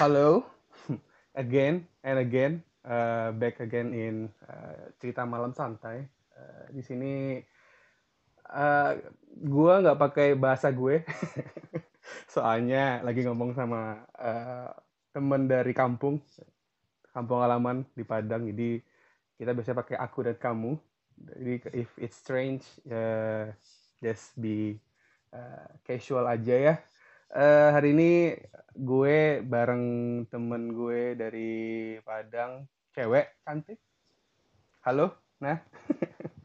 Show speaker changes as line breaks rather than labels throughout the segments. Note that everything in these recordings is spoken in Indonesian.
Hello, again and again, uh, back again in uh, cerita malam santai. Uh, di sini uh, gue nggak pakai bahasa gue, soalnya lagi ngomong sama uh, temen dari kampung, kampung halaman di Padang. Jadi kita biasanya pakai aku dan kamu. Jadi if it's strange, uh, just be uh, casual aja ya. Uh, hari ini gue bareng temen gue dari Padang, cewek cantik. Halo, nah.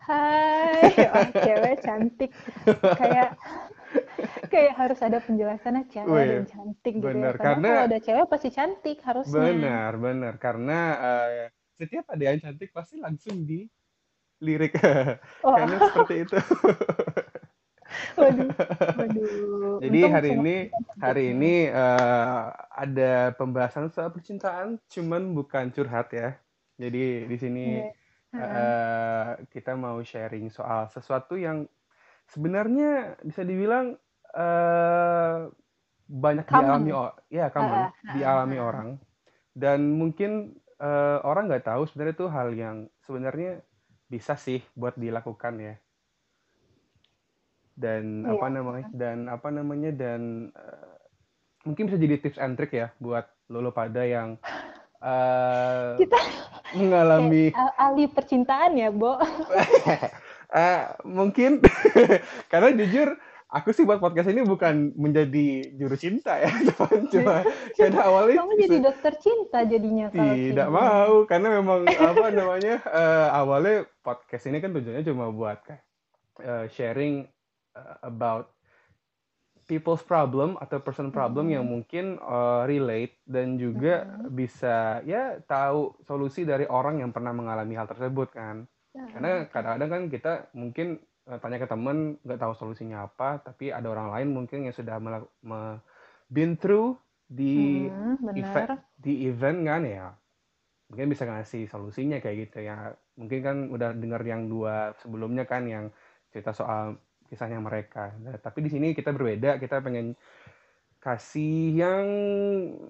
Hai, oh, cewek cantik. Kayak kayak harus ada penjelasannya cewek
Wih,
dan cantik gitu ya. Karena,
karena-
kalau ada cewek pasti cantik harusnya.
Benar, benar. Karena uh, setiap ada yang cantik pasti langsung di lirik.
Oh,
Karena seperti itu.
waduh, waduh.
Jadi
Untung
hari ini hari
ya.
ini eh, ada pembahasan soal percintaan, cuman bukan curhat ya. Jadi di sini
Iya. Heeh.
eh, kita mau sharing soal sesuatu yang sebenarnya bisa dibilang eh, banyak
Common.
dialami ya common,
Ah, ah,
dialami
ah.
orang dan mungkin eh, orang nggak tahu sebenarnya itu hal yang sebenarnya bisa sih buat dilakukan ya dan
Iya.
apa namanya dan apa namanya dan eh, mungkin bisa jadi tips and trick ya buat lolo pada yang eh,
Kita
mengalami
kayak ah- ahli percintaan ya, Bo.
Eh, mungkin karena jujur aku sih buat podcast ini bukan menjadi juru cinta ya teman cuma karena awalnya
Kamu jadi dokter cinta jadinya kalau
tidak
gini.
mau karena memang apa namanya eh, awalnya podcast ini kan tujuannya cuma buat kayak eh, sharing eh, about people's problem atau person problem yang mungkin eh, relate dan juga
Mhm.
bisa ya tahu solusi dari orang yang pernah mengalami hal tersebut kan.
Nah,
karena kadang-kadang kan kita mungkin eh, tanya ke temen nggak tahu solusinya apa tapi ada orang lain mungkin yang sudah me- been through di
Hmm,
event di event kan ya. Mungkin bisa ngasih solusinya kayak gitu ya. Mungkin kan udah dengar yang dua sebelumnya kan yang cerita soal kisahnya mereka Nah, tapi di sini kita berbeda kita pengen kasih yang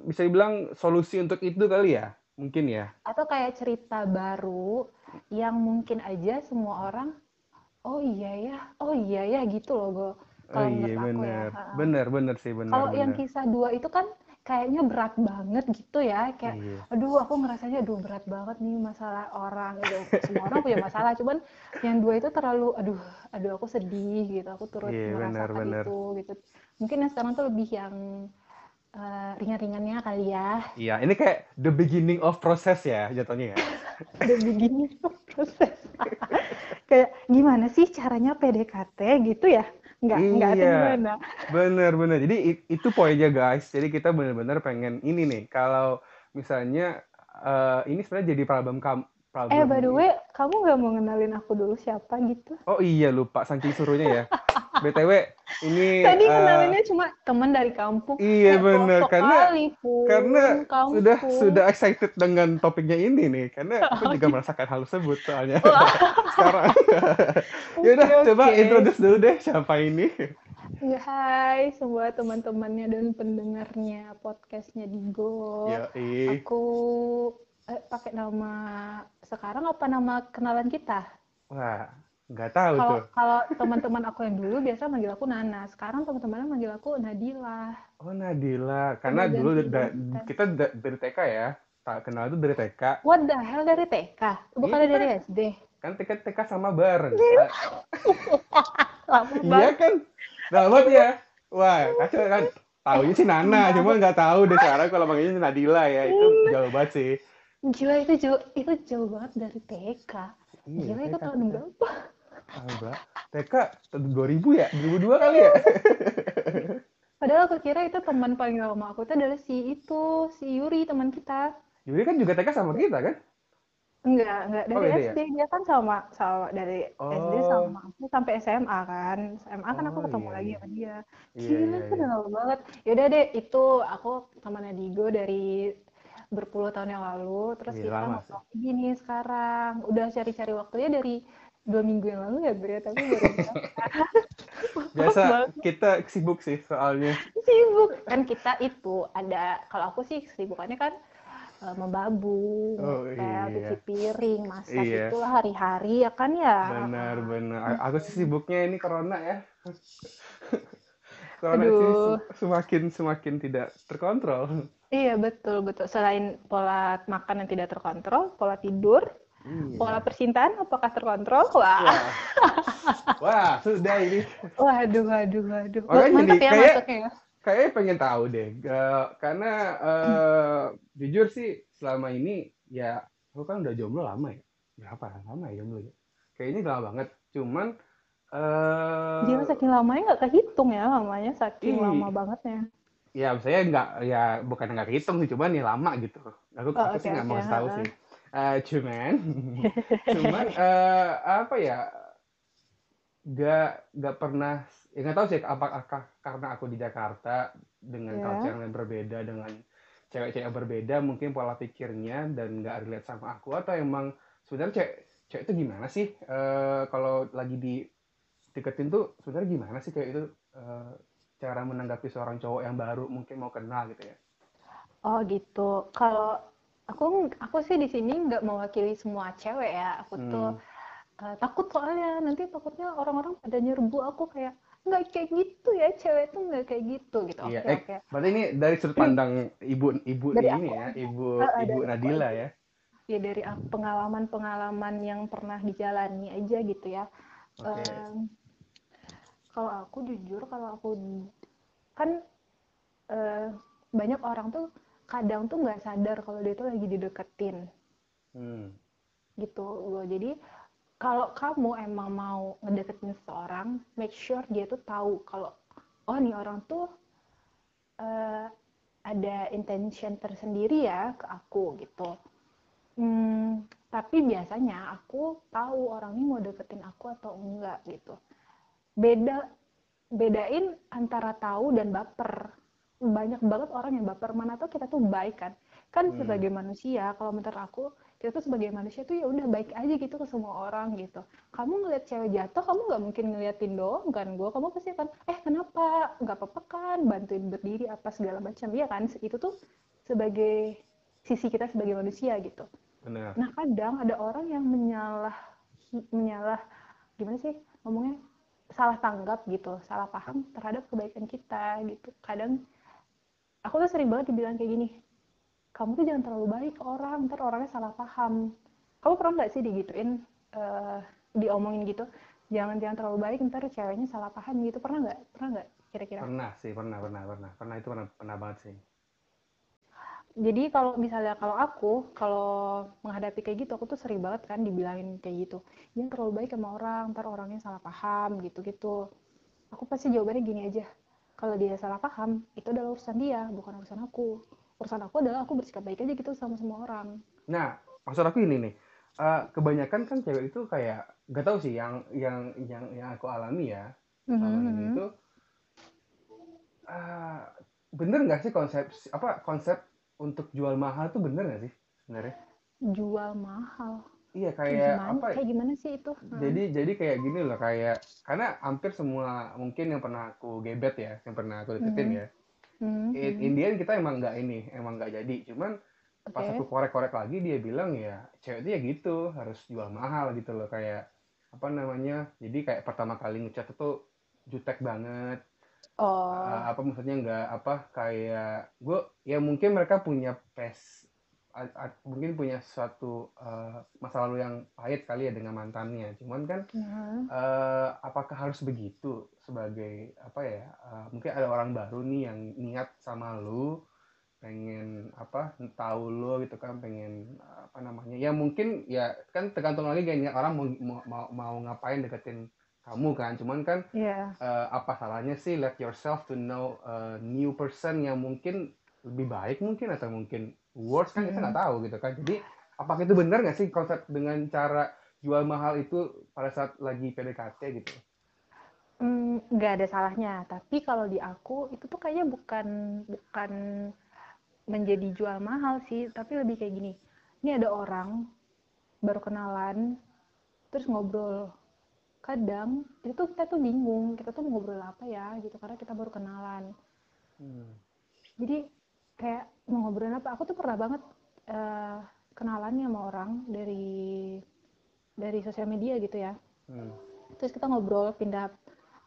bisa dibilang solusi untuk itu kali ya mungkin ya
Atau kayak cerita baru yang mungkin aja semua orang, oh iya ya, oh iya ya gitu loh, Go.
oh
Kalau
iya
ya.
bener
Ha-ha.
bener bener sih bener
Kalau yang kisah dua itu kan kayaknya berat banget gitu ya, kayak
iya
aduh aku ngerasanya aduh berat banget nih masalah orang gitu. Semua orang punya masalah, cuman yang dua itu terlalu aduh aduh aku sedih gitu, aku turut
Iya,
merasakan
benar.
itu gitu. Mungkin yang sekarang tuh lebih yang eh, ringan-ringannya kali ya.
Iya, ini kayak the beginning of process ya jatuhnya ya.
Udah begini proses. Kayak gimana sih caranya PDKT gitu ya? Enggak, enggak atau
Iya.
gimana?
Bener bener. Jadi itu poinnya guys. Jadi kita bener-bener pengen ini nih. Kalau misalnya eh, ini sebenarnya jadi problem kam problem.
Eh, by the way, kamu nggak mau ngenalin aku dulu siapa gitu?
Oh iya lupa saking suruhnya ya. BTW ini
Tadi
eh,
ngenalinnya cuma teman dari kampung.
iya bener
pelosok
karena
Pun.
karena
Kampung.
sudah sudah excited dengan topiknya ini nih karena aku juga merasakan hal tersebut soalnya sekarang. ya udah
Oke,
coba
oke.
introduce dulu deh siapa ini.
Ya, hai semua teman-temannya dan pendengarnya podcastnya Digo.
Ya,
Aku eh, pakai nama sekarang apa nama kenalan kita?
Wah, nggak tahu
Kalau
tuh.
kalau teman-teman aku yang dulu biasa manggil aku Nana. Sekarang teman-temannya manggil aku Nadila.
Oh Nadila, karena
Udah
dulu da- kita da- dari TK ya, tak kenal itu dari TK.
What the hell dari TK? Bukannya
Iya.
dari SD?
Kan TK TK sama bareng.
Iya. Lama
Iya
banget.
kan? Dapat ya. Wah, kacau kan. Taunya sih Nana, cuma nggak tahu deh sekarang kalau manggilnya Nadila ya. Itu
Iya.
jauh banget sih.
Gila itu jauh itu jauh banget dari TK.
Iya,
Gila itu tahun berapa?
Ah, Mbak. TK tahun 2000 ya? 2002 kali ya?
Padahal aku kira itu teman paling lama aku itu adalah si itu, si Yuri teman kita.
Yuri kan juga TK sama kita kan?
Enggak, enggak dari
Oh, beda ya?
SD dia kan sama sama dari SD
Oh.
sama aku sampai SMA kan. SMA kan aku
Oh,
ketemu
iya,
lagi
iya.
sama dia.
Iya,
Gila,
iya,
itu
iya.
udah lama banget. Yaudah deh, itu aku temannya Digo dari berpuluh tahun yang lalu. Terus
Iya,
kita ngobrol gini sekarang. Udah cari-cari waktunya dari dua minggu yang lalu ya, Bre. Tapi baru.
Biasa kita sibuk sih soalnya.
sibuk kan kita itu ada kalau aku sih kesibukannya kan eh, membabu,
Oh, iya.
cuci piring, masak
Iya.
itu hari-hari ya kan ya.
Benar, benar. A- Aku sih sibuknya ini corona ya. Corona sih
Aduh.
sem- semakin semakin tidak terkontrol.
Iya betul betul. Selain pola makan yang tidak terkontrol, pola tidur,
Iya.
pola percintaan apakah terkontrol? Wah,
Wah. Wah, sudah ini.
waduh, waduh, waduh.
Makanya
Mantap
jadi
ya
kayak-
masuknya ya.
Kayaknya pengen tahu deh, Ga- karena eh, jujur sih selama ini ya aku kan udah jomblo lama ya. Berapa lama ya jomblo ya? Kayaknya lama banget. Cuman eh
Gila saking lamanya nggak kehitung ya lamanya, saking
Ih.
lama bangetnya.
ya saya nggak ya bukan nggak kehitung sih, cuman ya lama gitu. Aku,
Oh,
aku
oke,
sih nggak mau
oke,
kasih tahu sih. Eh, cuman, cuman eh, apa ya? Gak gak pernah ya nggak tahu sih apakah karena aku di Jakarta dengan
Ya.
culture yang berbeda dengan cewek-cewek yang berbeda mungkin pola pikirnya dan nggak relate sama aku atau emang sebenarnya cewek cewek itu gimana sih Eh, kalau lagi di deketin tuh sebenarnya gimana sih cewek itu eh, cara menanggapi seorang cowok yang baru mungkin mau kenal gitu ya
Oh gitu. Kalau aku aku sih di sini nggak mewakili semua cewek ya. Aku tuh
Hmm.
eh, takut soalnya nanti takutnya orang-orang pada nyerbu aku kayak nggak kayak gitu ya cewek tuh nggak kayak gitu gitu.
Iya,
Oke
eh,
oke.
berarti ini dari sudut pandang ibu ibu
Dari
ini
aku
ya, ibu
ah,
ibu
aku
Nadila ya.
Ya dari pengalaman-pengalaman yang pernah dijalani aja gitu ya.
Oke.
Em, kalau aku jujur kalau aku kan eh, banyak orang tuh kadang tuh nggak sadar kalau dia tuh lagi dideketin
Hmm.
gitu loh. Jadi kalau kamu emang mau ngedeketin seseorang, make sure dia tuh tahu kalau oh nih orang tuh eh, ada intention tersendiri ya ke aku gitu. Hmm, tapi biasanya aku tahu orang ini mau deketin aku atau enggak gitu. Beda bedain antara tahu dan baper. Banyak banget orang yang baper mana tuh kita tuh baik kan. Kan
Hmm.
sebagai manusia kalau menurut aku kita tuh sebagai manusia tuh ya udah baik aja gitu ke semua orang gitu. Kamu ngeliat cewek jatuh, kamu nggak mungkin ngeliatin doang kan gue. Kamu pasti akan, eh kenapa? Nggak apa-apa kan, bantuin berdiri apa segala macam. Iya kan? Itu tuh sebagai sisi kita sebagai manusia gitu.
Benar.
Nah kadang ada orang yang menyalah menyalah gimana sih ngomongnya salah tanggap gitu, salah paham terhadap kebaikan kita gitu. Kadang aku tuh sering banget dibilang kayak gini, kamu tuh jangan terlalu baik ke orang, ntar orangnya salah paham. Kamu pernah nggak sih digituin, eh, diomongin gitu, jangan jangan terlalu baik, ntar ceweknya salah paham gitu. Pernah nggak? Pernah nggak? Kira-kira?
Pernah sih, pernah, pernah, pernah. Pernah itu pernah, pernah banget sih.
Jadi kalau misalnya kalau aku kalau menghadapi kayak gitu aku tuh sering banget kan dibilangin kayak gitu. Jangan terlalu baik sama orang, ntar orangnya salah paham gitu-gitu. Aku pasti jawabannya gini aja. Kalau dia salah paham, itu adalah urusan dia, bukan urusan aku. Urusan aku adalah aku bersikap baik aja gitu sama semua orang.
Nah, maksud aku ini nih. eh, kebanyakan kan cewek itu kayak gak tahu sih yang yang yang yang aku alami ya selama ini
Mhm.
itu eh, bener nggak sih konsep apa konsep untuk jual mahal tuh bener nggak sih sebenarnya?
Jual mahal.
Iya
Kayak gimana?
apa?
Kayak gimana sih itu? Heeh.
Jadi jadi kayak gini loh kayak karena hampir semua mungkin yang pernah aku gebet ya, yang pernah aku deketin
Mhm.
ya.
Mhm.
In, Indian kita emang nggak ini, emang nggak jadi. Cuman pas
Oke.
aku korek-korek lagi dia bilang ya cewek itu ya gitu harus jual mahal gitu loh kayak apa namanya. Jadi kayak pertama kali ngechat itu jutek banget.
Oh,
Uh, apa maksudnya nggak apa kayak gue ya mungkin mereka punya pes mungkin punya suatu uh, masa lalu yang pahit kali ya dengan mantannya. Cuman kan
nah.
eh, apakah harus begitu sebagai apa ya eh, mungkin ada orang baru nih yang niat sama lu pengen apa tahu lu gitu kan pengen apa namanya ya mungkin ya kan tergantung lagi kayak niat orang mau, mau mau ngapain deketin kamu kan cuman kan
Iya.
eh, apa salahnya sih let yourself to know a new person yang mungkin lebih baik mungkin atau mungkin worse kan kita
Mm.
nggak tahu gitu kan jadi apakah itu benar nggak sih konsep dengan cara jual mahal itu pada saat lagi PDKT gitu
Hmm, nggak ada salahnya. Tapi kalau di aku itu tuh kayaknya bukan bukan menjadi jual mahal sih, tapi lebih kayak gini. Ini ada orang baru kenalan, terus ngobrol. kadang itu tuh kita tuh bingung kita tuh mau ngobrol apa ya gitu karena kita baru kenalan
Hmm.
jadi kayak mau ngobrol apa aku tuh pernah banget eh, kenalan sama orang dari dari sosial media gitu ya.
Hmm.
terus kita ngobrol pindah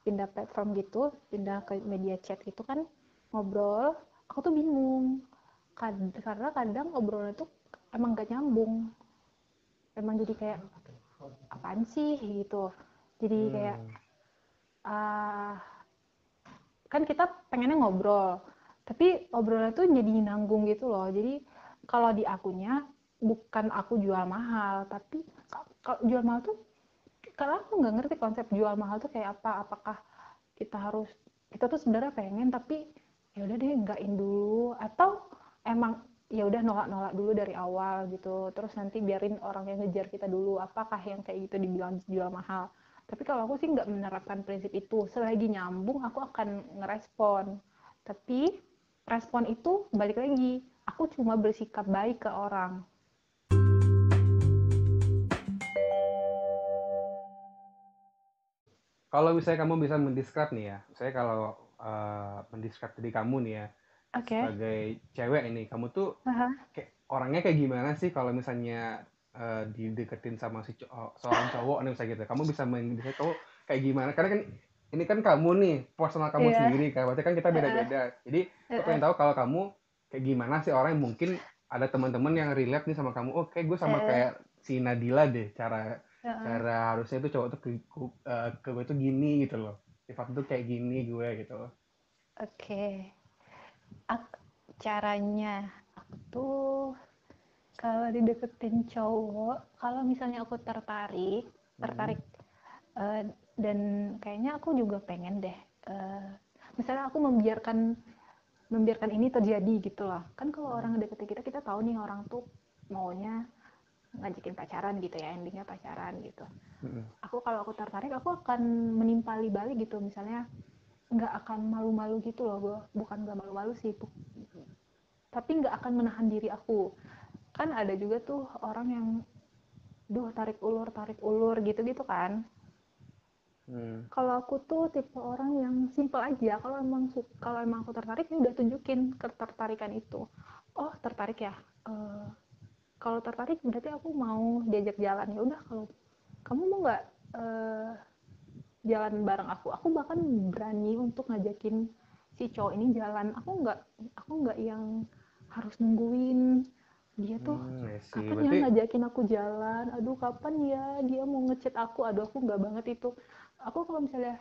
pindah platform gitu pindah ke media chat gitu kan ngobrol aku tuh bingung. Kad- karena kadang obrolan tuh emang gak nyambung. Emang jadi kayak apaan sih gitu. Jadi kayak
Hmm.
ah kan kita pengennya ngobrol tapi obrolan tuh jadi nanggung gitu loh. Jadi kalau di akunya bukan aku jual mahal tapi ka- kalau jual mahal tuh karena aku nggak ngerti konsep jual mahal tuh kayak apa. Apakah kita harus kita tuh sebenarnya pengen tapi ya udah deh enggakin dulu. Atau emang ya udah nolak-nolak dulu dari awal gitu. Terus nanti biarin orang yang ngejar kita dulu apakah yang kayak gitu dibilang jual mahal. Tapi kalau aku sih nggak menerapkan prinsip itu. Selagi nyambung aku akan ngerespon. Tapi respon itu balik lagi aku cuma bersikap baik ke orang
Kalau misalnya kamu bisa mendescribe nih ya, saya kalau uh, mendescribe diri kamu nih ya,
oke
sebagai cewek ini, kamu tuh
Aha.
kayak orangnya kayak gimana sih kalau misalnya uh, dideketin sama si cow- seorang cowok nih misalnya gitu. Kamu bisa mendescribe kamu kayak gimana? Karena kan ini kan kamu nih, personal kamu
Iya.
sendiri kan, berarti kan kita beda-beda. Jadi aku pengen tahu kalau kamu kayak gimana sih orang yang mungkin ada teman-teman yang relate nih sama kamu. Oh, kayak gue sama kayak si Nadila deh, cara
Heeh.
cara harusnya itu cowok tuh ke, ke, eh, ke gue tuh gini gitu loh sifat tuh kayak gini gue gitu loh
Oke. Ak- caranya aku tuh kalau dideketin cowok, kalau misalnya aku tertarik, tertarik eh, dan kayaknya aku juga pengen deh. eh, misalnya aku membiarkan membiarkan ini terjadi gitu loh. Kan kalau orang deketin kita, kita tahu nih orang tuh maunya ngajakin pacaran gitu ya, endingnya pacaran gitu
Mm-mm.
aku kalau aku tertarik aku akan menimpali balik gitu misalnya nggak akan malu-malu gitu loh gue bukan nggak malu-malu sih bu- tapi nggak akan menahan diri aku kan ada juga tuh orang yang duh tarik ulur tarik ulur gitu gitu kan
Hmm.
kalau aku tuh tipe orang yang simple aja. Kalau emang kalau emang aku tertarik ya udah tunjukin ketertarikan itu. Oh tertarik ya? Eh, kalau tertarik berarti aku mau diajak jalan. Ya udah kalau kamu mau nggak eh, jalan bareng aku? Aku bahkan berani untuk ngajakin si cowok ini jalan. Aku nggak aku nggak yang harus nungguin. Dia tuh
Hmm,
kapan
Berarti
ya ngajakin aku jalan? Aduh kapan ya dia mau ngechat aku? Aduh aku nggak banget itu aku kalau misalnya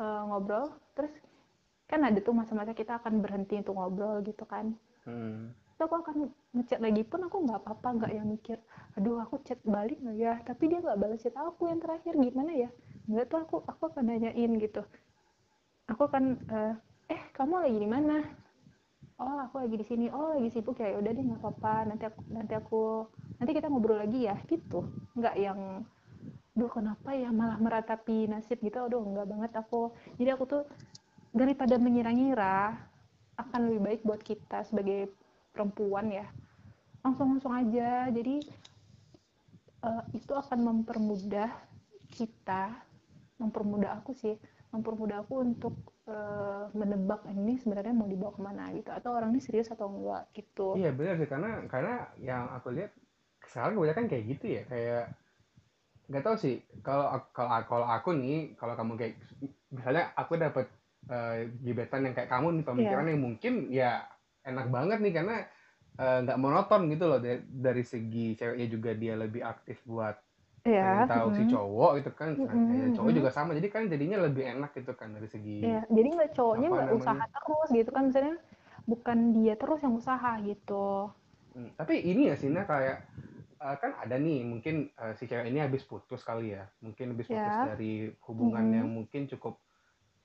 eh, ngobrol terus kan ada tuh masa-masa kita akan berhenti untuk ngobrol gitu kan.
Hmm.
terus aku akan ngechat lagi pun aku nggak apa-apa nggak yang mikir aduh aku chat balik nggak ya? Tapi dia nggak balas chat aku yang terakhir gimana ya? Nggak tuh aku aku akan nanyain gitu. Aku akan eh, eh kamu lagi di mana? Oh aku lagi di sini. Oh lagi sibuk ya udah deh nggak apa-apa. Nanti aku nanti aku nanti kita ngobrol lagi ya gitu. Nggak yang duh kenapa ya malah meratapi nasib gitu? Aduh nggak banget aku. Jadi aku tuh daripada mengira-ngira akan lebih baik buat kita sebagai perempuan ya. Langsung-langsung aja. Jadi eh, itu akan mempermudah kita mempermudah aku sih mempermudah aku untuk eh, menebak ini sebenarnya mau dibawa ke mana? gitu. Atau orang ini serius atau enggak gitu.
Iya benar sih. Karena karena yang aku lihat sekarang kebanyakan kayak gitu ya. Kayak nggak tahu sih. Kalau kalau kalau aku nih kalau kamu kayak misalnya aku dapat eh, gebetan yang kayak kamu nih pemikiran yang mungkin ya enak banget nih karena eh, nggak monoton gitu loh dari, dari segi ceweknya juga dia lebih aktif buat
ya
pengen tahu si
mm.
cowok itu kan.
Mm-mm,
kayak cowok
mm-mm.
juga sama. Jadi kan jadinya lebih enak gitu kan dari segi
ya jadi nggak cowoknya nggak usaha terus gitu kan. Misalnya bukan dia terus yang usaha gitu.
Hmm, tapi ini ya sih Nah, kayak eh, kan ada nih mungkin eh, si cewek ini habis putus kali ya mungkin habis putus
Ya.
dari hubungan
Mm-mm.
yang mungkin cukup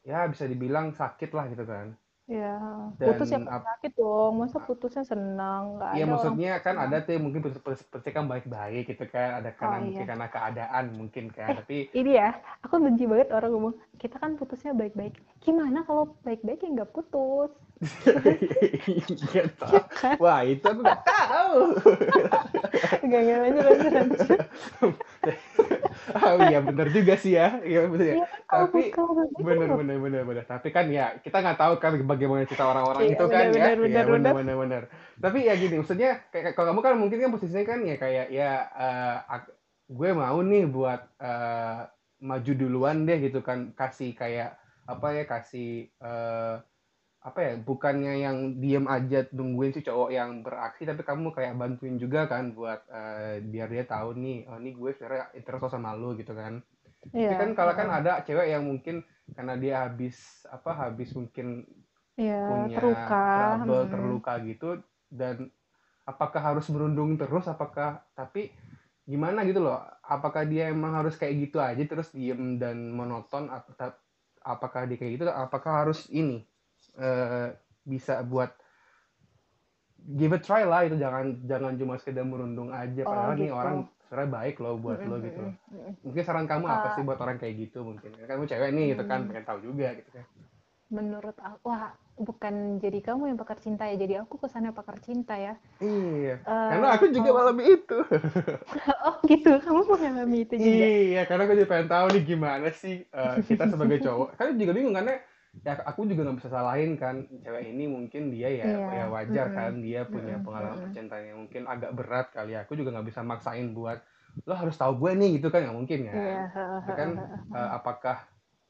ya bisa dibilang sakit lah gitu kan
ya putus ya
ap-
sakit dong masa putusnya senang nggak
Iya
ada orang
maksudnya kan
senang.
ada tuh yang mungkin putusnya kan baik-baik gitu kan ada karena
Oh,
mungkin
iya.
karena keadaan mungkin kan
Eh,
tapi
ini ya, aku benci banget orang ngomong, kita kan putusnya baik-baik. Gimana kalau baik-baik ya nggak putus?
Iya toh.
Ya kan?
wah itu aku nggak tahu
Gak, gak, lanjut, lanjut, lanjut.
oh iya bener juga sih ya. Iya bener ya.
Iya kan
tapi bener bener bener bener. Tapi kan ya kita nggak tahu kan bagaimana cerita orang-orang
Iya,
itu kan ya.
benar, benar,
iya
benar,
bener
benar.
bener. bener. Tapi ya gini maksudnya kayak kalau kamu kan mungkin kan posisinya kan ya kayak ya ak- gue mau nih buat eh, maju duluan deh gitu kan. Kasih kayak apa ya kasih eh, apa ya bukannya yang diem aja nungguin si cowok yang beraksi tapi kamu kayak bantuin juga kan buat eh, biar dia tahu nih oh ini gue sebenarnya interest sama lu gitu kan tapi
Iya,
kan kalau kan ada cewek yang mungkin karena dia habis apa habis mungkin
Iya,
punya
terluka.
trouble
mm.
terluka gitu dan apakah harus merundung terus apakah tapi gimana gitu loh apakah dia emang harus kayak gitu aja terus diem dan monoton atau apakah dia kayak gitu apakah harus ini eh, bisa buat give a try lah itu jangan jangan cuma sekedar merundung aja
Oh,
padahal nih
gitu.
orang sebenarnya baik loh buat lo gitu loh mungkin saran kamu apa
Ah.
sih buat orang kayak gitu mungkin kan kamu cewek nih gitu kan pengen tahu juga gitu kan
Menurut aku, wah, bukan jadi kamu yang pakar cinta ya, jadi aku kesannya pakar cinta ya.
iya
Eh,
karena aku juga
kalau-
mengalami itu
oh gitu, kamu mengalami itu juga.
Iya, karena aku juga pengen tahu nih gimana sih eh, kita sebagai cowok. Kan juga bingung karena ya aku juga nggak bisa salahin kan cewek ini mungkin dia ya
Iya,
ya wajar
mm-mm,
kan dia punya
mm-mm,
pengalaman
mm-mm.
percintaan yang mungkin agak berat kali ya. Aku juga nggak bisa maksain buat lo harus tahu gue nih gitu kan nggak mungkin ya. Tapi kan eh, apakah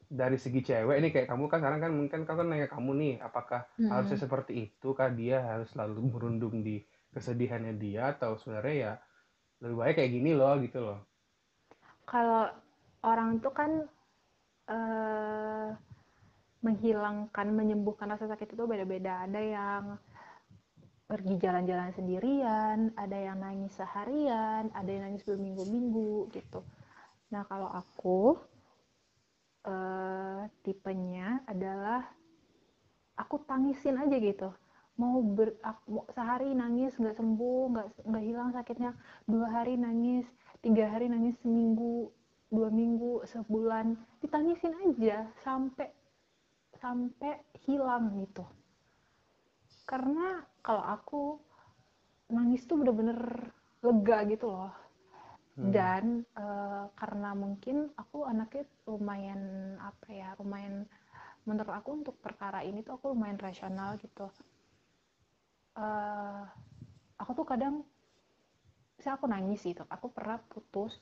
dari segi cewek ini kayak kamu kan sekarang kan mungkin kamu kan nanya kamu nih apakah
Mm-mm.
harusnya seperti itu kah dia harus selalu merundung di kesedihannya dia atau sebenarnya ya lebih baik kayak gini loh gitu loh.
Kalau orang tuh kan eh, menghilangkan, menyembuhkan rasa sakit itu beda-beda. Ada yang pergi jalan-jalan sendirian, ada yang nangis seharian, ada yang nangis berminggu-minggu gitu. Nah, kalau aku eh, tipenya adalah aku tangisin aja gitu. Mau ber, ak- mau sehari nangis nggak sembuh, nggak nggak hilang sakitnya, dua hari nangis, tiga hari nangis seminggu, dua minggu, sebulan, ditangisin aja sampai sampai hilang gitu. Karena kalau aku nangis tuh bener-bener lega gitu loh.
Hmm.
Dan eh, karena mungkin aku anaknya lumayan apa ya, lumayan menurut aku untuk perkara ini tuh aku lumayan rasional gitu. Eh, aku tuh kadang saya aku nangis gitu. Aku pernah putus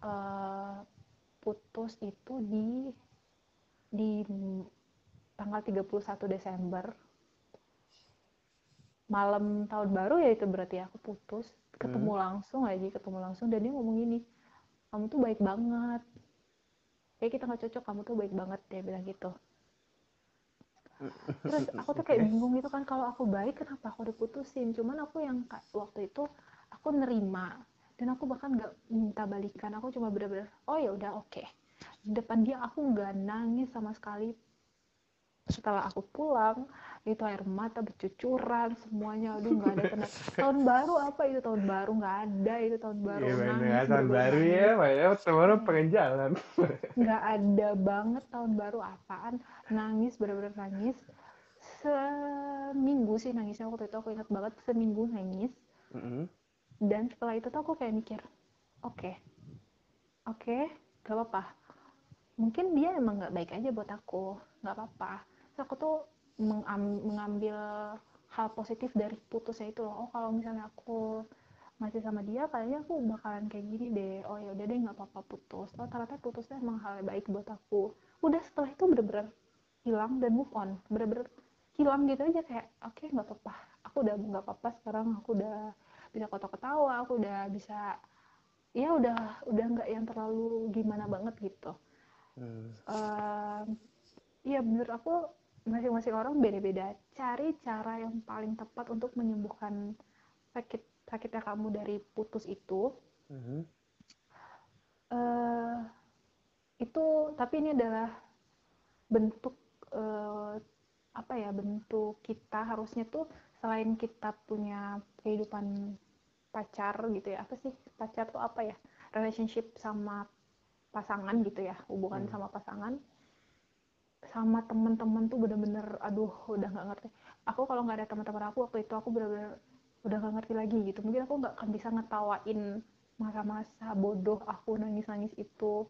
eh, putus itu di di tanggal 31 Desember. Malam tahun baru ya itu berarti aku putus. Ketemu langsung aja ketemu langsung. Dan dia ngomong gini kamu tuh baik banget. Kayak kita nggak cocok kamu tuh baik banget dia bilang gitu. Terus aku tuh kayak bingung gitu kan kalau aku baik kenapa aku diputusin? Cuman aku yang waktu itu aku nerima. Dan aku bahkan nggak minta balikan aku cuma bener-bener oh ya udah oke. Di depan dia aku nggak nangis sama sekali setelah aku pulang itu air mata bercucuran semuanya. Aduh nggak ada tanda tahun baru apa itu? Tahun baru nggak ada itu tahun baru
Iya bener
nangis
tahun
bener-bener
baru
nangis.
ya, padahal tahun baru pengen jalan.
nggak ada banget tahun baru apaan. Nangis bener-bener nangis. Seminggu sih nangisnya waktu itu aku ingat banget. Seminggu nangis.
Mm-mm.
dan setelah itu tuh aku kayak mikir oke oke gak apa-apa mungkin dia emang nggak baik aja buat aku nggak apa-apa. Terus aku tuh mengam- mengambil hal positif dari putusnya itu loh. Oh kalau misalnya aku masih sama dia kayaknya aku bakalan kayak gini deh. Oh ya udah deh nggak apa-apa putus. Oh ternyata putusnya emang hal yang baik buat aku. Udah setelah itu bener-bener hilang dan move on. Bener-bener hilang gitu aja kayak oke nggak apa-apa. Aku udah nggak apa-apa sekarang. Aku udah bisa ketawa. Aku udah bisa ya udah udah nggak yang terlalu gimana banget gitu
Hmm.
Ehm, Iya menurut aku masing-masing orang beda-beda. Cari cara yang paling tepat untuk menyembuhkan sakit sakitnya kamu dari putus itu.
Mhm.
eh itu tapi ini adalah bentuk eh, apa ya bentuk kita harusnya tuh selain kita punya kehidupan pacar gitu ya apa sih pacar tuh apa ya relationship sama pasangan gitu ya hubungan
Hmm.
sama pasangan sama temen-temen tuh bener-bener aduh udah nggak ngerti. Aku kalau nggak ada teman-teman aku waktu itu aku bener-bener udah nggak ngerti lagi gitu. Mungkin aku nggak akan bisa ngetawain masa-masa bodoh aku nangis-nangis itu.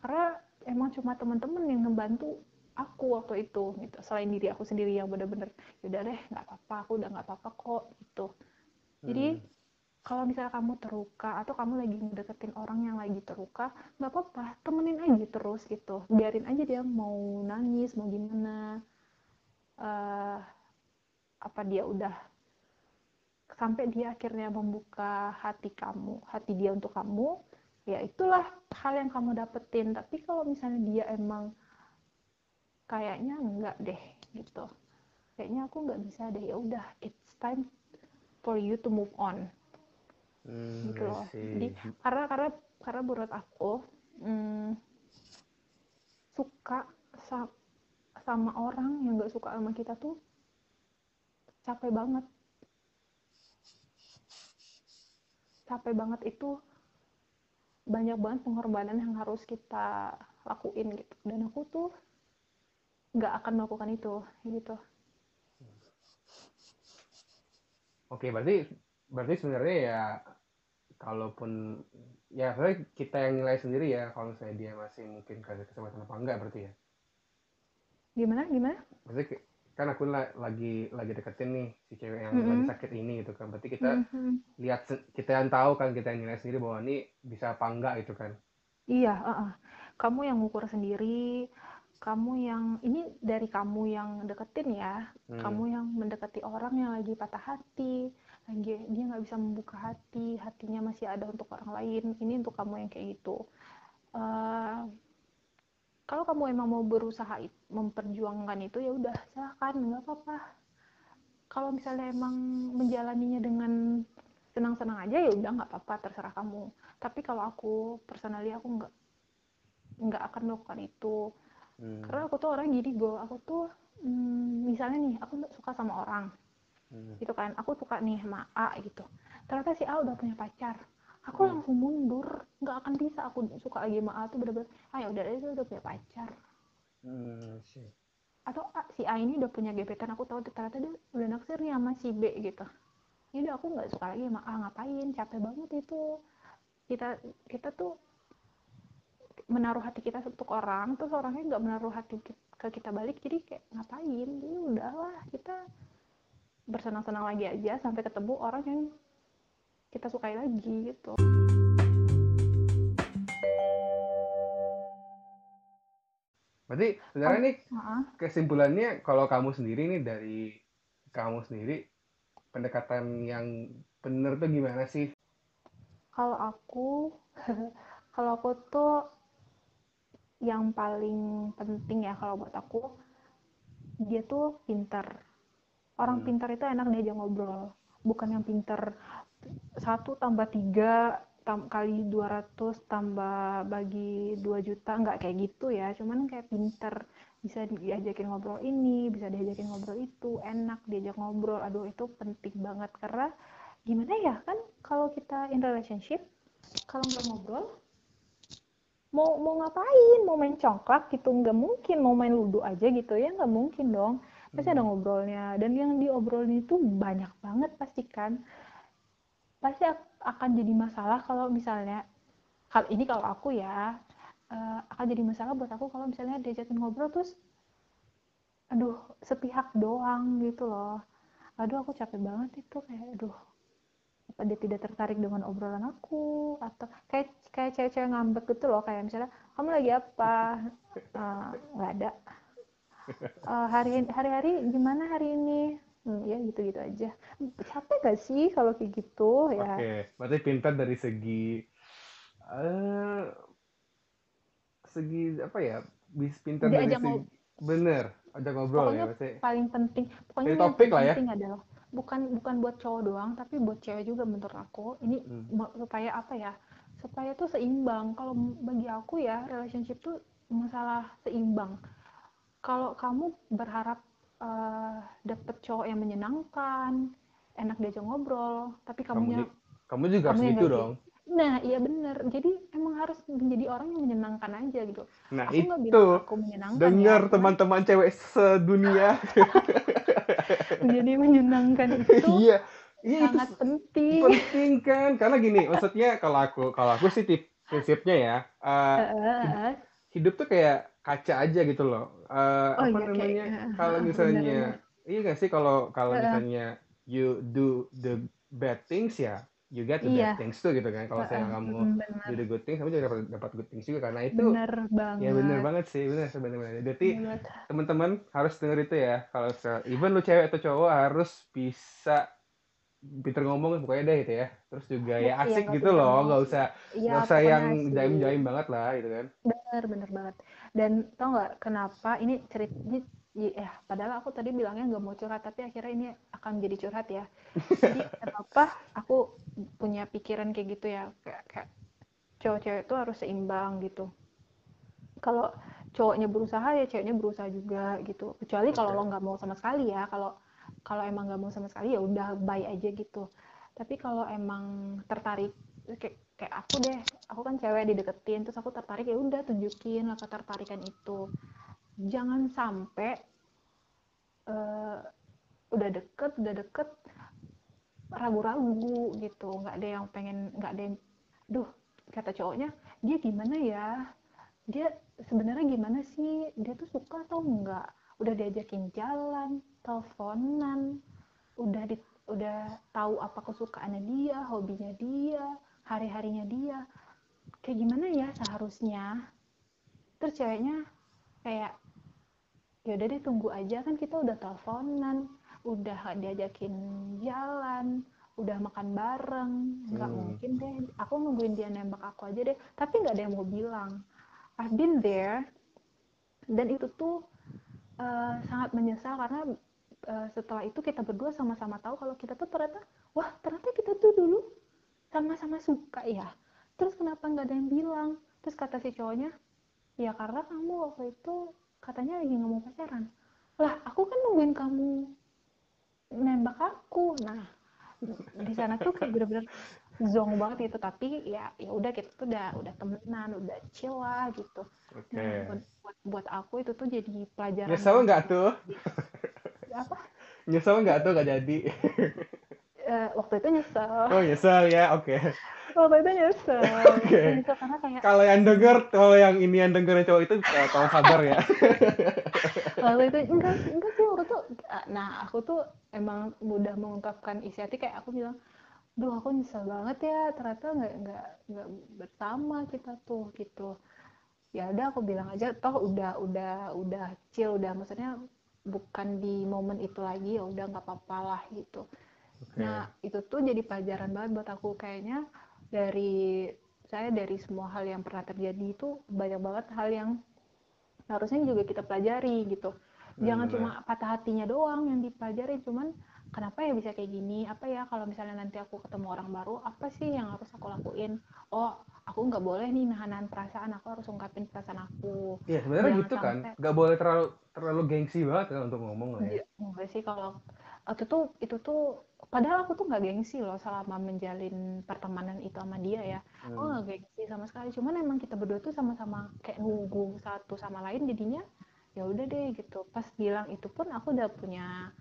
Karena emang cuma teman-teman yang ngebantu aku waktu itu gitu. Selain diri aku sendiri yang bener-bener yaudah deh nggak apa-apa aku udah nggak apa-apa kok gitu. Jadi
Hmm.
Kalau misalnya kamu terluka atau kamu lagi ngedeketin orang yang lagi terluka nggak apa-apa temenin aja terus gitu. Biarin aja dia mau nangis mau gimana. Eh apa dia udah sampai dia akhirnya membuka hati kamu hati dia untuk kamu ya itulah hal yang kamu dapetin. Tapi kalau misalnya dia emang kayaknya enggak deh gitu. Kayaknya aku nggak bisa deh. Ya udah it's time for you to move on
Hmm,
gitu loh. jadi karena karena karena menurut aku hmm, suka sa- sama orang yang nggak suka sama kita tuh capek banget. Capek banget itu banyak banget pengorbanan yang harus kita lakuin gitu. Dan aku tuh nggak akan melakukan itu gitu.
Oke, berarti berarti sebenarnya ya kalaupun ya sebenarnya kita yang nilai sendiri ya kalau misalnya dia masih mungkin kasih kesempatan apa enggak berarti ya.
gimana gimana
Berarti kan aku la- lagi lagi deketin nih si cewek yang lagi
Mm-mm.
sakit ini gitu kan. Berarti kita
Mhm.
lihat kita yang tahu kan kita yang nilai sendiri bahwa ini bisa apa enggak gitu kan.
Iya, heeh. Kamu yang ngukur sendiri, kamu yang ini dari kamu yang deketin ya,
Hmm.
kamu yang mendekati orang yang lagi patah hati, lagi dia nggak bisa membuka hati, hatinya masih ada untuk orang lain. Ini untuk kamu yang kayak gitu. Eh, kalau kamu emang mau berusaha memperjuangkan itu ya udah silahkan nggak apa-apa. Kalau misalnya emang menjalaninya dengan senang-senang aja ya udah nggak apa-apa terserah kamu. Tapi kalau aku personally aku nggak nggak akan melakukan itu
Hmm.
karena aku tuh orang gini go aku tuh mm, misalnya nih aku suka sama orang
Hmm.
gitu kan. Aku suka nih sama A gitu. Ternyata si A udah punya pacar. Aku
Hmm.
langsung mundur. Nggak akan bisa aku suka lagi sama A tuh bener-bener ah ya udah dia udah punya pacar.
Hmm, sih.
atau A, si A ini udah punya gebetan aku tahu. Ternyata dia udah naksir nih sama si B gitu. Ya udah aku nggak suka lagi sama A ngapain? Capek banget itu. Kita kita tuh menaruh hati kita untuk orang terus orangnya nggak menaruh hati ke kita balik jadi kayak ngapain? Jadi udahlah kita bersenang-senang lagi aja sampai ketemu orang yang kita sukai lagi gitu
Berarti sebenarnya nih
Heeh.
kesimpulannya kalau kamu sendiri nih dari kamu sendiri pendekatan yang bener tuh gimana sih?
kalau aku kalau aku tuh yang paling penting ya kalau buat aku dia tuh pinter orang
Hmm.
pintar itu enak diajak ngobrol. Bukan yang pinter satu tambah tiga tam- kali 200 tambah bagi 2 juta nggak kayak gitu ya. Cuman kayak pinter bisa diajakin ngobrol ini bisa diajakin ngobrol itu. Enak diajak ngobrol. Aduh itu penting banget. Karena gimana ya kan kalau kita in relationship kalau nggak ngobrol mau mau ngapain? Mau main congklak gitu? Nggak mungkin mau main ludo aja gitu ya. Nggak mungkin dong pasti ada ngobrolnya. Dan yang diobrolin itu banyak banget pasti kan. Pasti ak- akan jadi masalah kalau misalnya kalau ini kalau aku ya eh, akan jadi masalah buat aku kalau misalnya diajakin ngobrol terus aduh sepihak doang gitu loh. Aduh aku capek banget itu kayak aduh apa dia tidak tertarik dengan obrolan aku? Atau kayak kayak cewek-cewek ngambek gitu loh kayak misalnya kamu lagi apa? Eh, nggak ada Eh, hari hari-hari gimana hari ini Hmm, ya gitu-gitu aja capek gak sih kalau kayak gitu ya
Oke, berarti pintar dari segi eh segi apa ya? Bis pintar dari segi
ngob-
bener, ajak ngobrol
pokoknya
ya berarti.
paling penting pokoknya yang
topik lah ya.
penting adalah bukan bukan buat cowok doang tapi buat cewek juga menurut aku ini
Hmm.
supaya apa ya supaya tuh seimbang kalau bagi aku ya relationship tuh masalah seimbang kalau kamu berharap eh, dapet cowok yang menyenangkan enak diajak ngobrol tapi
Kamu,
kamunya
ju- kamu juga harus
kamu
gitu dong.
nah iya bener jadi emang harus menjadi orang yang menyenangkan aja gitu
Nah,
aku
itu
bilang aku menyenangkan
dengar
ya cuman
teman-teman cewek sedunia.
menjadi menyenangkan itu
Iya, Iya, itu
sangat penting
penting kan karena gini maksudnya kalau aku kalau aku sih tip prinsipnya ya eh,
Heeh,
hid-
heeh.
hidup tuh kayak kaca aja gitu loh. Eh,
oh
apa
iya
namanya?
heeh,
kalau misalnya
benar-benar
iya gak sih kalau kalau misalnya you do the bad things ya you get the
iya.
bad things tuh gitu kan. Kalau saya kamu
mm,
do
benar
the good things kamu juga dapat dapat good things juga karena itu
benar
ya bener
banget
banget sih bener sebenarnya
banget
teman-teman harus denger itu ya. Kalau even lu cewek atau cowok harus bisa pinter ngomong pokoknya deh gitu ya. Terus juga ya
iya
asik
nggak
gitu loh
ngomong
nggak usah
iya
nggak usah yang jaim-jaim banget lah gitu kan.
Bener bener banget dan tau nggak kenapa ini cerita ini ya padahal aku tadi bilangnya nggak mau curhat tapi akhirnya ini akan jadi curhat ya. Jadi kenapa aku punya pikiran kayak gitu ya kayak, kayak cowok-cewek itu harus seimbang gitu. Kalau cowoknya berusaha ya ceweknya berusaha juga gitu. Kecuali kalau lo nggak mau sama sekali ya kalau kalau emang nggak mau sama sekali ya udah bye aja gitu. Tapi kalau emang tertarik kayak kayak aku deh aku kan cewek dideketin terus aku tertarik ya udah tunjukin lah ketertarikan itu. Jangan sampai eh, udah deket udah deket ragu-ragu gitu. Nggak ada yang pengen nggak ada yang duh kata cowoknya dia gimana ya? Dia sebenarnya gimana sih? Dia tuh suka atau enggak udah diajakin jalan teleponan udah di, udah tahu apa kesukaannya dia hobinya dia hari-harinya dia kayak gimana ya seharusnya? Terus ceweknya kayak ya udah deh tunggu aja. Kan kita udah teleponan udah diajakin jalan udah makan bareng. Nggak
hmm.
mungkin deh. Aku nungguin dia nembak aku aja deh. Tapi nggak ada yang mau bilang. I've been there. Dan itu tuh eh, sangat menyesal karena eh, setelah itu kita berdua sama-sama tahu kalau kita tuh ternyata wah ternyata kita tuh dulu sama-sama suka ya terus kenapa nggak ada yang bilang? Terus kata si cowoknya ya karena kamu waktu itu katanya lagi nggak mau pacaran. Lah aku kan nungguin kamu nembak aku. Nah di sana tuh kayak bener-bener zong banget gitu. Tapi ya ya udah kita tuh udah udah temenan udah chill lah gitu.
Oke.
Nah buat buat, aku itu tuh jadi pelajaran
nyesel nggak tuh?
Apa?
Nyesel nggak tuh nggak jadi?
Eh, waktu itu nyesel.
Oh nyesel ya oke
waktu itu nyesel.
Oke.
Karena kayak
kalau yang denger kalau yang ini yang denger cowok itu eh, tolong sabar ya.
Waktu itu enggak enggak sih waktu itu nah aku tuh emang mudah mengungkapkan isi hati kayak aku bilang duh aku nyesel banget ya ternyata nggak nggak nggak bersama kita tuh gitu. Ya udah aku bilang aja toh udah udah udah chill udah maksudnya bukan di momen itu lagi ya udah nggak apa-apa lah gitu.
Oke.
Nah itu tuh jadi pelajaran banget buat aku kayaknya dari saya dari semua hal yang pernah terjadi itu banyak banget hal yang harusnya juga kita pelajari gitu. Jangan cuma patah hatinya doang yang dipelajari cuman kenapa ya bisa kayak gini? Apa ya kalau misalnya nanti aku ketemu orang baru apa sih yang harus aku lakuin? Oh aku nggak boleh nih nahan perasaan aku harus ungkapin perasaan aku.
Iya sebenarnya gitu kan. nggak boleh terlalu terlalu gengsi banget kan untuk ngomong lah ya.
Iya, enggak sih kalau itu tuh itu tuh padahal aku tuh nggak gengsi loh selama menjalin pertemanan itu sama dia ya.
Hmm.
nggak gengsi sama sekali. Cuman emang kita berdua tuh sama-sama kayak nunggu satu sama lain. Jadinya ya udah deh gitu. Pas bilang itu pun aku udah punya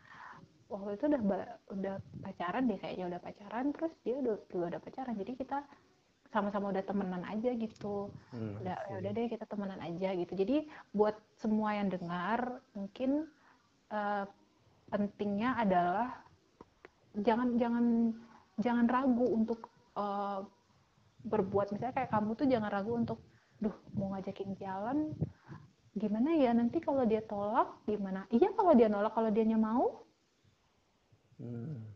waktu itu udah udah pacaran deh kayaknya udah pacaran. Terus dia udah juga udah pacaran. Jadi kita sama-sama udah temenan aja gitu.
Hmm,
udah ya udah deh kita temenan aja gitu. Jadi buat semua yang dengar mungkin eh, pentingnya adalah jangan jangan jangan ragu untuk eh, berbuat. Misalnya kayak kamu tuh jangan ragu untuk duh mau ngajakin jalan gimana ya? Nanti kalau dia tolak gimana? Iya kalau dia nolak kalau dianya mau.
Hmm.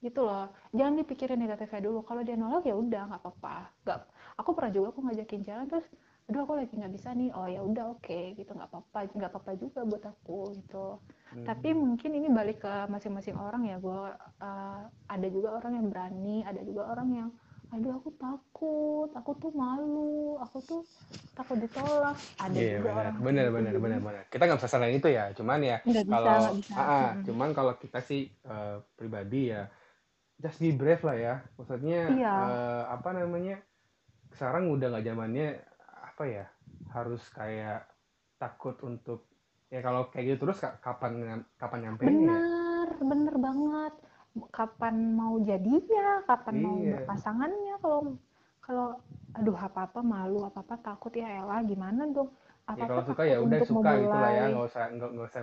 gitu loh. Jangan dipikirin negatifnya dulu. Kalau dia nolak ya udah nggak apa-apa. Nggak aku pernah juga aku ngajakin jalan terus aduh aku lagi nggak bisa nih oh ya udah oke gitu nggak apa-apa nggak apa-apa juga buat aku gitu
Hmm.
tapi mungkin ini balik ke masing-masing orang ya gue uh, ada juga orang yang berani ada juga orang yang aduh aku takut aku tuh malu aku tuh takut ditolak ada
Iya
juga
benar,
orang
benar, benar,
jadi
benar, benar. Kita nggak bisa salahin itu ya, cuman ya
nggak bisa
kalau,
nggak bisa
ah, ah, cuman kalau kita sih eh, pribadi ya, just be brave lah ya. Maksudnya
iya
eh, apa namanya? Sekarang udah nggak zamannya apa ya? Harus kayak takut untuk ya kalau kayak gitu terus ka- kapan kapan nyampe ya?
bener bener banget kapan mau jadinya kapan mau
Iya.
berpasangannya kalau kalau aduh apa apa malu apa apa takut ya Ella gimana dong
Ya
apa
kalau
apa
suka ya udah suka gitu lah ya, nggak usah nggak nggak usah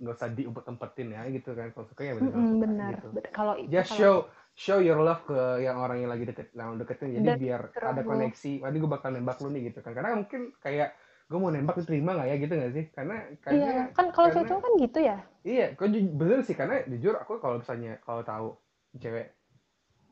nggak usah diumpet-umpetin ya gitu kan. Kalau suka ya benar
Mm-mm,
suka
benar
gitu.
Kalau kalau
show show your love ke yang orang yang lagi deket, yang deketin. Jadi
dan
biar ada koneksi. Nanti gue bakal nembak lu nih gitu kan. Karena mungkin kayak gue mau nembak diterima nggak ya gitu nggak sih? Karena karena
iya kan kalau
karena
cowok kan gitu ya
iya, kok ju- bener sih karena jujur aku kalau misalnya kalau tahu cewek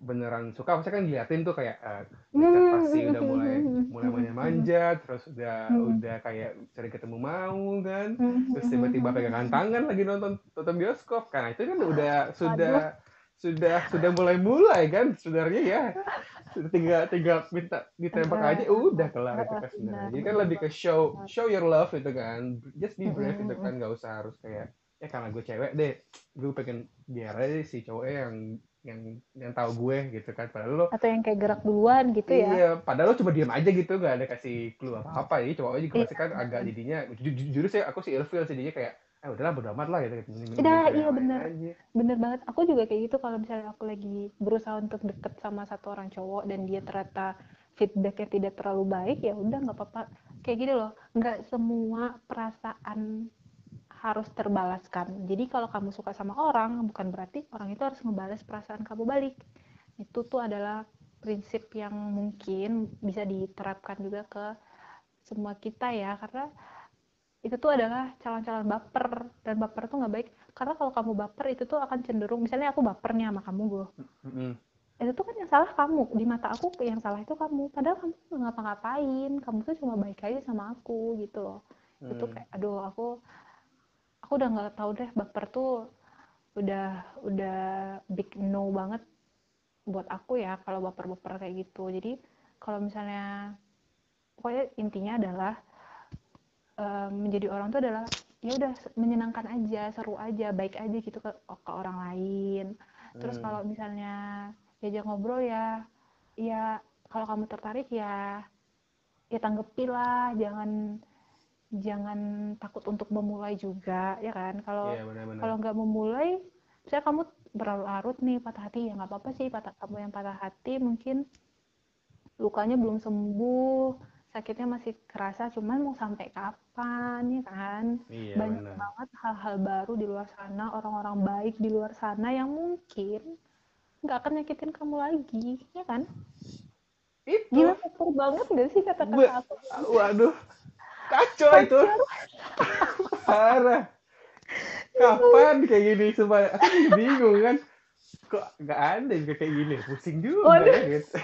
beneran suka pasti kan diliatin tuh kayak eh, ngechat pasti udah mulai mulai manja-manja terus udah udah kayak cari ketemu mau kan terus tiba-tiba pegangan tangan lagi nonton nonton bioskop kan itu kan udah sudah sudah sudah mulai mulai kan sebenarnya ya. Tinggal tinggal minta ditembak aja udah kelar itu kan sebenarnya. jadi kan lebih ke show show your love itu kan. Just be brave itu kan nggak usah harus kayak ya karena gue cewek deh gue pengen biar aja si cowoknya yang yang yang tahu gue gitu kan. Padahal lo
atau yang kayak gerak duluan gitu ya.
Iya, padahal lo cuma diam aja gitu, gak ada kasih clue apa-apa. Jadi cowoknya juga
Iya.
pasti kan agak jadinya, ju- ju- jujur sih aku sih ilfeel sih, jadinya kayak, eh udahlah bodo amat lah gitu. Cari
iya
lain
bener.
aja.
bener banget aku juga kayak gitu kalau misalnya aku lagi berusaha untuk deket sama satu orang cowok dan dia ternyata feedbacknya tidak terlalu baik ya udah nggak apa-apa kayak gini loh nggak semua perasaan harus terbalaskan jadi kalau kamu suka sama orang bukan berarti orang itu harus ngebalas perasaan kamu balik itu tuh adalah prinsip yang mungkin bisa diterapkan juga ke semua kita ya karena itu tuh adalah calon-calon baper dan baper tuh nggak baik. Karena kalau kamu baper itu tuh akan cenderung misalnya aku baper nih sama kamu gue
Mm-mm.
itu tuh kan yang salah kamu. Di mata aku yang salah itu kamu. Padahal kamu nggak ngapa-ngapain. Kamu tuh cuma baik aja sama aku gitu loh. Itu
Hmm.
kayak aduh aku aku udah nggak tahu deh. Baper tuh udah udah big no banget buat aku ya kalau baper-baper kayak gitu. Jadi kalau misalnya pokoknya intinya adalah em, menjadi orang tuh adalah ya udah menyenangkan aja seru aja baik aja gitu ke ke orang lain terus
Hmm.
kalau misalnya diajak ngobrol ya ya kalau kamu tertarik ya ya tanggepi lah jangan jangan takut untuk memulai juga ya kan kalau
Iya benar-benar.
kalau nggak memulai misalnya kamu berlarut nih patah hati ya nggak apa-apa sih patah kamu yang patah hati mungkin lukanya belum sembuh sakitnya masih kerasa cuman mau sampai kapan ya kan
Iya
banyak
benar.
banget hal-hal baru di luar sana orang-orang baik di luar sana yang mungkin nggak akan nyakitin kamu lagi ya kan
Itu,
gila super banget gak sih kata-kata aku
waduh, kacau itu, parah. Kapan kayak gini supaya aku bingung kan, kok nggak ada juga kayak gini, pusing juga
Waduh.
ya gitu.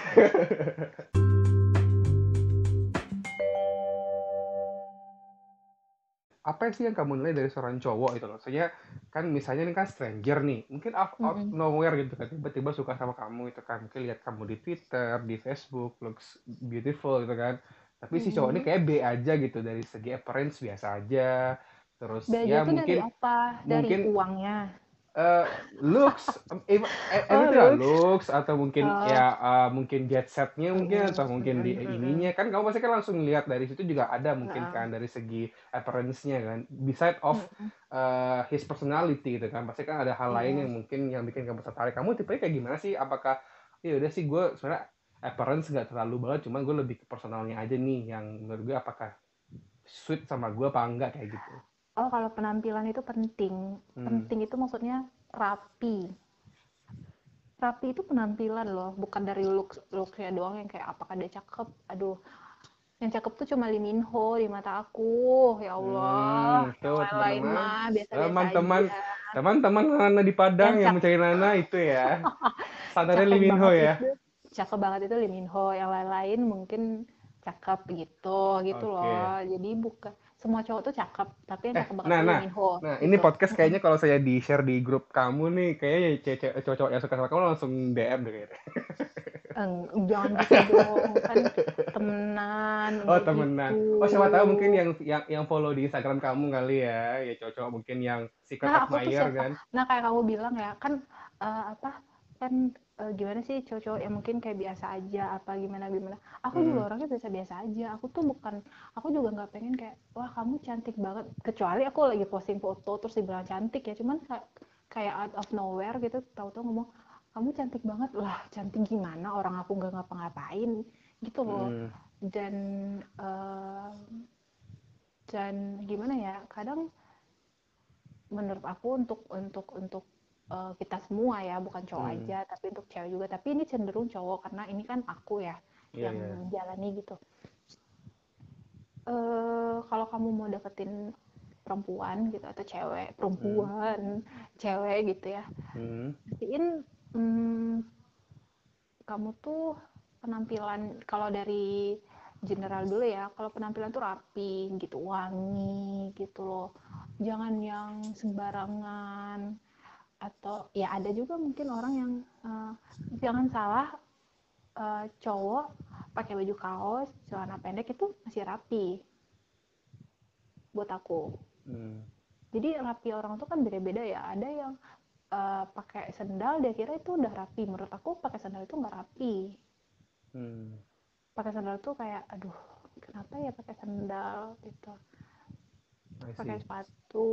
Apa sih yang kamu nilai dari seorang cowok itu loh? Maksudnya kan misalnya ini kan stranger nih, mungkin out, out
Mm-mm.
nowhere gitu kan, tiba-tiba suka sama kamu itu kan, mungkin lihat kamu di Twitter, di Facebook, looks beautiful gitu kan. Tapi si cowok ini kayak B aja gitu dari segi appearance biasa aja. Terus
Belajar
ya
tuh dari
mungkin
apa dari
mungkin
uangnya
eh, looks, em- em-
oh looks.
looks atau mungkin
oh.
ya eh, mungkin jet setnya mungkin atau
Mm-mm,
mungkin di ininya. Kan kamu pasti kan langsung lihat dari situ juga ada mungkin kan dari segi appearance-nya kan. Beside of eh, his personality gitu kan. Pasti kan ada hal lain
Iya.
yang mungkin yang bikin kamu tertarik. Kamu tipe kayak gimana sih? Apakah ya udah sih gue sebenarnya appearance nggak terlalu banget cuman gue lebih ke personalnya aja nih. Yang menurut gue apakah sweet sama gue apa enggak kayak gitu
Oh, kalau penampilan itu penting.
hmm.
Penting itu maksudnya rapi. Rapi itu penampilan loh, bukan dari look looknya doang yang kayak apakah dia cakep. Aduh, yang cakep tuh cuma Lee Min Ho di mata aku. Ya Allah,
Hmm,
yang
tuh
lain-lain
teman-teman,
mah biasa-biasa
teman-teman,
aja.
teman-teman Nana di Padang
Yang
yang mencari Nana itu ya, standarnya Lee Min Ho ya.
itu, cakep banget itu Lee Min Ho. Yang lain-lain mungkin cakep gitu, gitu
Oke.
loh. Jadi bukan semua cowok tuh cakep, tapi yang
Eh,
cakep banget
nah,
Lee
nah, nah ini
gitu.
podcast
Mm-mm.
kayaknya kalau saya di share di grup kamu nih, kayaknya cowok-cowok yang suka sama kamu langsung DM deh kayaknya.
Eng, jangan gitu dong kan temenan
Oh temenan.
gitu
Oh siapa tahu mungkin yang yang yang follow di Instagram kamu kali ya, ya cowok-cowok mungkin yang secret
nah
admirer kan.
nah kayak kamu bilang ya kan eh, apa kan eh, gimana sih cowok-cowok yang mungkin kayak biasa aja? Apa gimana gimana? Aku juga
Hmm.
orangnya biasa-biasa aja. Aku tuh bukan aku juga nggak pengen kayak wah kamu cantik banget. Kecuali aku lagi posting foto terus dibilang cantik ya cuman kayak kayak out of nowhere gitu tahu-tahu ngomong kamu cantik banget. Lah cantik gimana? Orang aku nggak ngapa-ngapain gitu loh.
Hmm.
dan eh, dan gimana ya kadang menurut aku untuk untuk untuk eh, kita semua ya bukan cowok
Hmm.
aja tapi untuk cewek juga tapi ini cenderung cowok karena ini kan aku ya
Iya,
yang
iya.
menjalani gitu eh kalau kamu mau deketin perempuan gitu atau cewek perempuan cewek gitu ya
Hmm.
pastiin hmm, kamu tuh penampilan kalau dari general dulu ya kalau penampilan tuh rapi gitu wangi gitu loh jangan yang sembarangan atau ya ada juga mungkin orang yang eh, jangan salah eh, cowok pakai baju kaos celana pendek itu masih rapi. Buat aku.
Hmm.
jadi rapi orang tuh kan beda-beda ya. Ada yang eh, pakai sendal dia kira itu udah rapi. Menurut aku pakai sendal itu nggak rapi.
Hmm.
pakai sandal tuh kayak aduh kenapa ya pakai sandal gitu. Pakai sepatu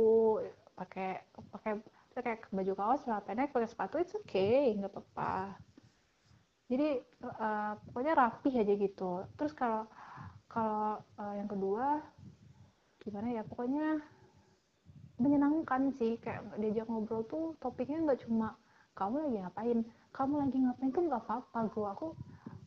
pakai pakai pakai baju kaos celana pendek pakai sepatu itu oke nggak apa-apa. Jadi eh, pokoknya rapi aja gitu. Terus kalau kalau eh, yang kedua gimana ya pokoknya menyenangkan sih. Kayak diajak ngobrol tuh topiknya nggak cuma kamu lagi ngapain. Kamu lagi ngapain tuh nggak apa-apa gue aku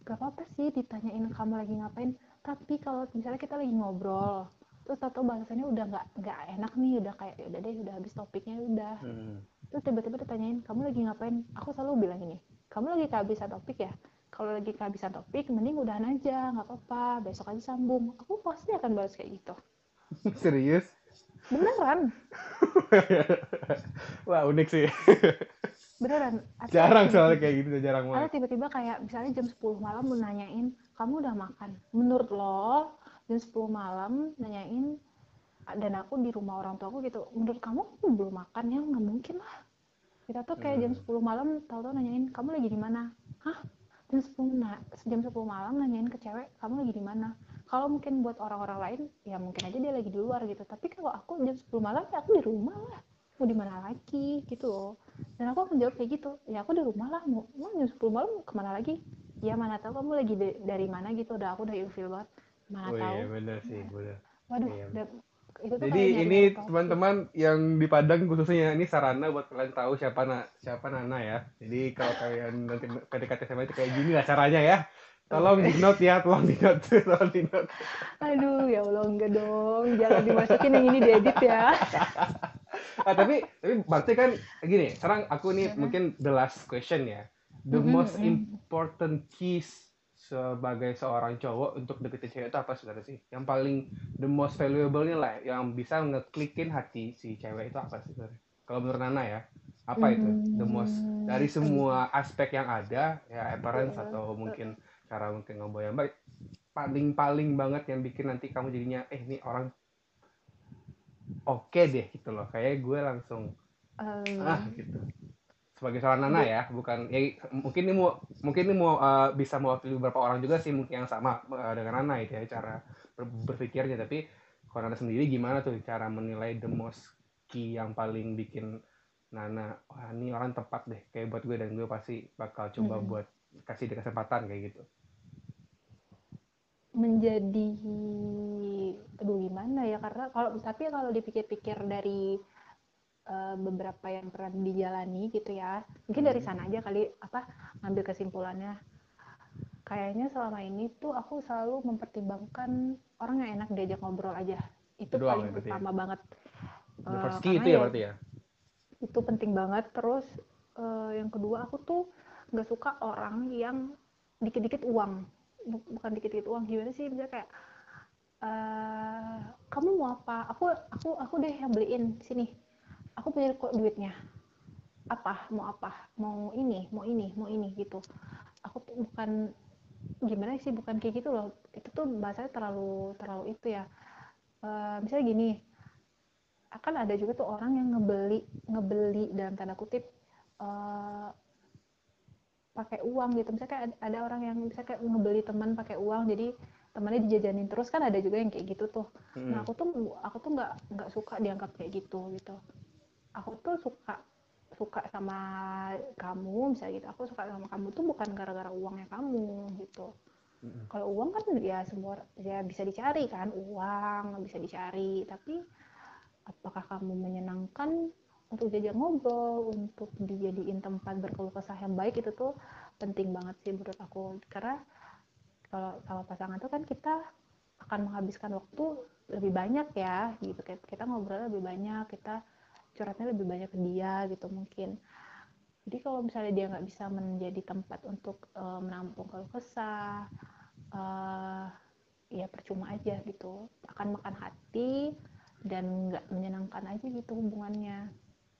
gak apa-apa sih ditanyain kamu lagi ngapain. Tapi kalau misalnya kita lagi ngobrol terus atau bahasannya udah nggak nggak enak nih udah kayak "Ya udah deh udah habis topiknya udah
Hmm.
terus tiba-tiba ditanyain kamu lagi ngapain aku selalu bilang ini kamu lagi kehabisan topik ya kalau lagi kehabisan topik mending udahan aja nggak apa-apa besok aja sambung aku pasti akan balas kayak gitu
Serius?
beneran
Wah unik sih.
beneran Atau
jarang soalnya kayak gitu, jarang banget.
tiba-tiba kayak misalnya jam 10 malam lu nanyain kamu udah makan menurut lo jam 10 malam nanyain dan aku di rumah orang tua aku gitu menurut kamu aku belum makan ya? Nggak mungkin lah. Kita tuh kayak jam
Hmm.
10 malam tahu-tahu nanyain kamu lagi di mana? Hah? Jam 10 na jam 10 malam nanyain ke cewek kamu lagi di mana? Kalau mungkin buat orang-orang lain ya mungkin aja dia lagi di luar gitu. Tapi kalau aku jam 10 malam ya aku di rumah lah. Mau di mana lagi gitu loh. Dan aku akan jawab kayak gitu ya aku di rumah lah mau mau jam 10 malam ke mana lagi? Ya mana tahu kamu lagi de- dari mana gitu udah aku udah ilfil banget mana
Oh
tahu
iya bener sih, bener.
waduh
Iya.
udah- itu tuh
Jadi ini teman-teman yang di Padang khususnya ini sarana buat kalian tahu siapa na siapa Nana ya. Jadi kalau kalian nanti PDKT sama itu kayak gini lah caranya ya. Tolong di note ya, tolong di note, tolong di note.
aduh ya allah enggak dong jangan dimasukin yang ini diedit ya
Ah, tapi tapi berarti kan gini, sekarang aku nih mungkin the last question ya. The
Mhm,
most
mhm.
important keys sebagai seorang cowok untuk deketin cewek itu apa sebenarnya sih? Yang paling the most valuable-nya lah, yang bisa ngeklikin hati si cewek itu apa sih sebenarnya? Kalau menurut Nana ya, apa itu? The most dari semua aspek yang ada, ya appearance
Iya.
atau mungkin cara mungkin ngobrol yang baik, paling-paling banget yang bikin nanti kamu jadinya, eh ini orang oke deh gitu loh. Kayak gue langsung
Em,
ah gitu sebagai seorang Nana ya bukan ya mungkin ini mau mungkin ini mau uh, bisa mewakili beberapa orang juga sih mungkin yang sama uh, dengan Nana itu ya cara ber- berpikirnya. Tapi kalau Nana sendiri gimana tuh cara menilai the most key yang paling bikin Nana wah ini orang tepat deh kayak buat gue dan gue pasti bakal coba
Mm-mm.
buat kasih dia kesempatan kayak gitu.
Menjadi aduh gimana ya karena kalau tapi kalau dipikir-pikir dari eh, beberapa yang pernah dijalani gitu ya. Mungkin dari
Hmm.
sana aja kali apa ngambil kesimpulannya. Kayaknya selama ini tuh aku selalu mempertimbangkan orang yang enak diajak ngobrol aja. Itu
doang
paling
ya ya?
utama banget.
The
Eh,
first key
karena
itu ya berarti ya?
Itu penting banget. Terus eh, yang kedua aku tuh nggak suka orang yang dikit-dikit uang. Bu- bukan dikit-dikit uang gimana sih? Misalnya kayak eh kamu mau apa? Aku aku aku deh yang beliin. Sini aku punya kok duitnya apa? Mau apa? Mau ini mau ini mau ini gitu. Aku tuh bukan gimana sih bukan kayak gitu loh. Itu tuh bahasanya terlalu terlalu itu ya. Eh, misalnya gini akan ada juga tuh orang yang ngebeli ngebeli dalam tanda kutip eh, pakai uang gitu. Misalnya kayak ada, orang yang bisa kayak ngebeli teman pakai uang jadi temannya dijajanin terus kan ada juga yang kayak gitu tuh. Nah
Hmm.
aku tuh aku tuh nggak nggak suka dianggap kayak gitu gitu aku tuh suka suka sama kamu misalnya gitu. Aku suka sama kamu tuh bukan gara-gara uangnya kamu gitu.
Mm-mm.
kalau uang kan ya semua ya bisa dicari kan uang bisa dicari. Tapi apakah kamu menyenangkan untuk diajak ngobrol untuk dijadiin tempat berkeluh kesah yang baik itu tuh penting banget sih menurut aku. Karena kalau sama pasangan tuh kan kita akan menghabiskan waktu lebih banyak ya gitu. Kita ngobrol lebih banyak kita curhatnya lebih banyak ke dia gitu mungkin. Jadi kalau misalnya dia nggak bisa menjadi tempat untuk eh, menampung keluh kesah eh, ya percuma aja gitu. Akan makan hati dan nggak menyenangkan aja gitu hubungannya.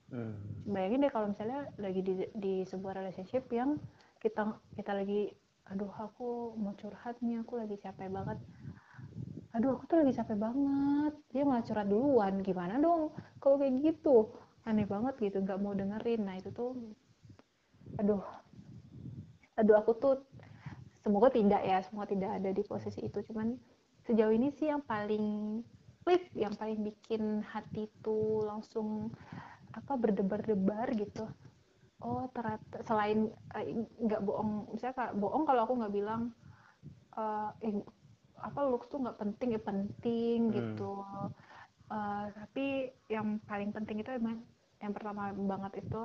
Hmm.
bayangin deh kalau misalnya lagi di, di sebuah relationship yang kita kita lagi aduh aku mau curhat nih aku lagi capek banget aduh aku tuh lagi capek banget. Dia malah curhat duluan. Gimana dong kalau kayak gitu? Aneh banget gitu nggak mau dengerin. Nah itu tuh aduh. Aduh aku tuh semoga tidak ya semoga tidak ada di posisi itu. Cuman sejauh ini sih yang paling klik yang paling bikin hati tuh langsung apa berdebar-debar gitu. Oh ternyata selain eh, nggak bohong misalnya kayak bohong kalau aku nggak bilang eh, eh, apa looks tuh nggak penting ya penting
Hmm.
gitu Eh, tapi yang paling penting itu emang yang pertama banget itu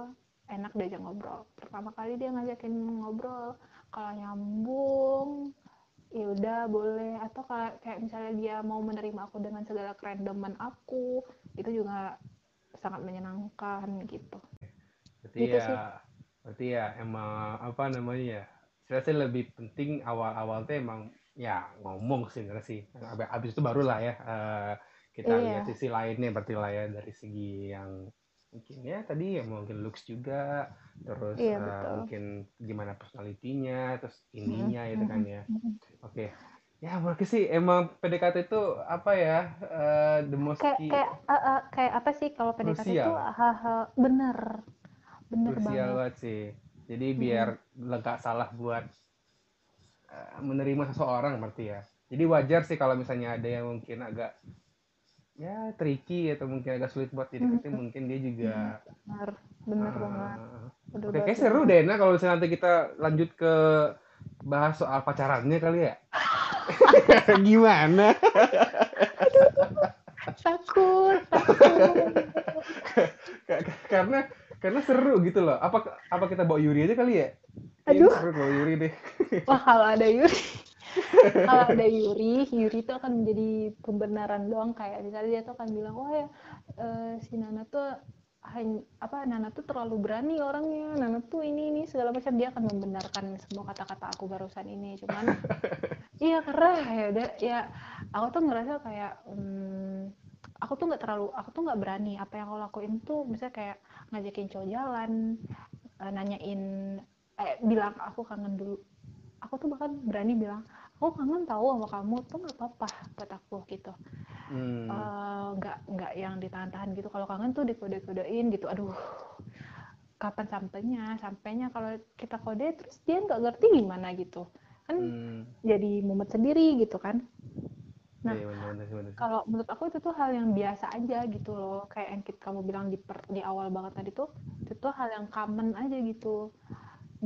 enak diajak ngobrol pertama kali dia ngajakin ngobrol kalau nyambung ya udah boleh atau kayak kayak misalnya dia mau menerima aku dengan segala kerandoman aku itu juga sangat menyenangkan gitu
Berarti
Gitu
ya,
sih.
berarti ya emang apa namanya ya? Saya sih lebih penting awal-awal tuh emang ya ngomong sih sebenarnya sih. Abis, abis itu barulah ya eh, kita
Iya.
lihat sisi lainnya berarti lah ya dari segi yang mungkin ya tadi ya mungkin looks juga, terus
Iya, betul.
mungkin gimana personalitinya, terus ininya gitu kan ya.
Mm-mm.
Oke. Ya, berarti sih emang PDKT itu apa ya? eh, the most
kayak kayak eh, eh, kayak apa sih kalau PDKT itu
Krusial.
hal-hal bener bener
krusial
banget
banget sih. Jadi biar nggak salah buat menerima seseorang berarti ya. Jadi wajar sih kalau misalnya ada yang mungkin agak ya tricky atau mungkin agak sulit buat dideketin, mungkin dia juga
bener bener
ah,
banget Bener
Oke,
banget,
kayak seru deh nah kalau misalnya nanti kita lanjut ke bahas soal pacarannya kali ya. Gimana?
takut takut
karena karena seru gitu loh. Apa apa kita bawa Yuri aja kali ya?
Aduh.
Kayaknya seru kalau Yuri deh.
wah kalau ada Yuri. Kalau ada Yuri Yuri itu akan menjadi pembenaran doang. Kayak misalnya dia tuh akan bilang wah ya eh, si Nana tuh hanya apa Nana tuh terlalu berani orangnya. Nana tuh ini ini segala macam. Dia akan membenarkan semua kata-kata aku barusan ini. Cuman iya karena ya udah ya aku tuh ngerasa kayak hmm, aku tuh nggak terlalu aku tuh nggak berani. Apa yang aku lakuin tuh misalnya kayak ngajakin cowok jalan eh, nanyain eh bilang aku kangen dulu. Aku tuh bahkan berani bilang aku kangen tahu sama kamu tuh nggak apa-apa buat aku gitu.
Hmm.
Eh, nggak nggak yang ditahan-tahan gitu. Kalau kangen tuh dikode-kodein gitu. Aduh kapan sampainya? Sampainya kalau kita kode terus dia nggak ngerti gimana gitu. Kan
Hmm.
jadi mumet sendiri gitu kan. Nah,
Iya,
kalau menurut aku itu tuh hal yang biasa aja gitu loh. Kayak yang kita, kamu bilang di per- di awal banget tadi tuh itu tuh hal yang common aja gitu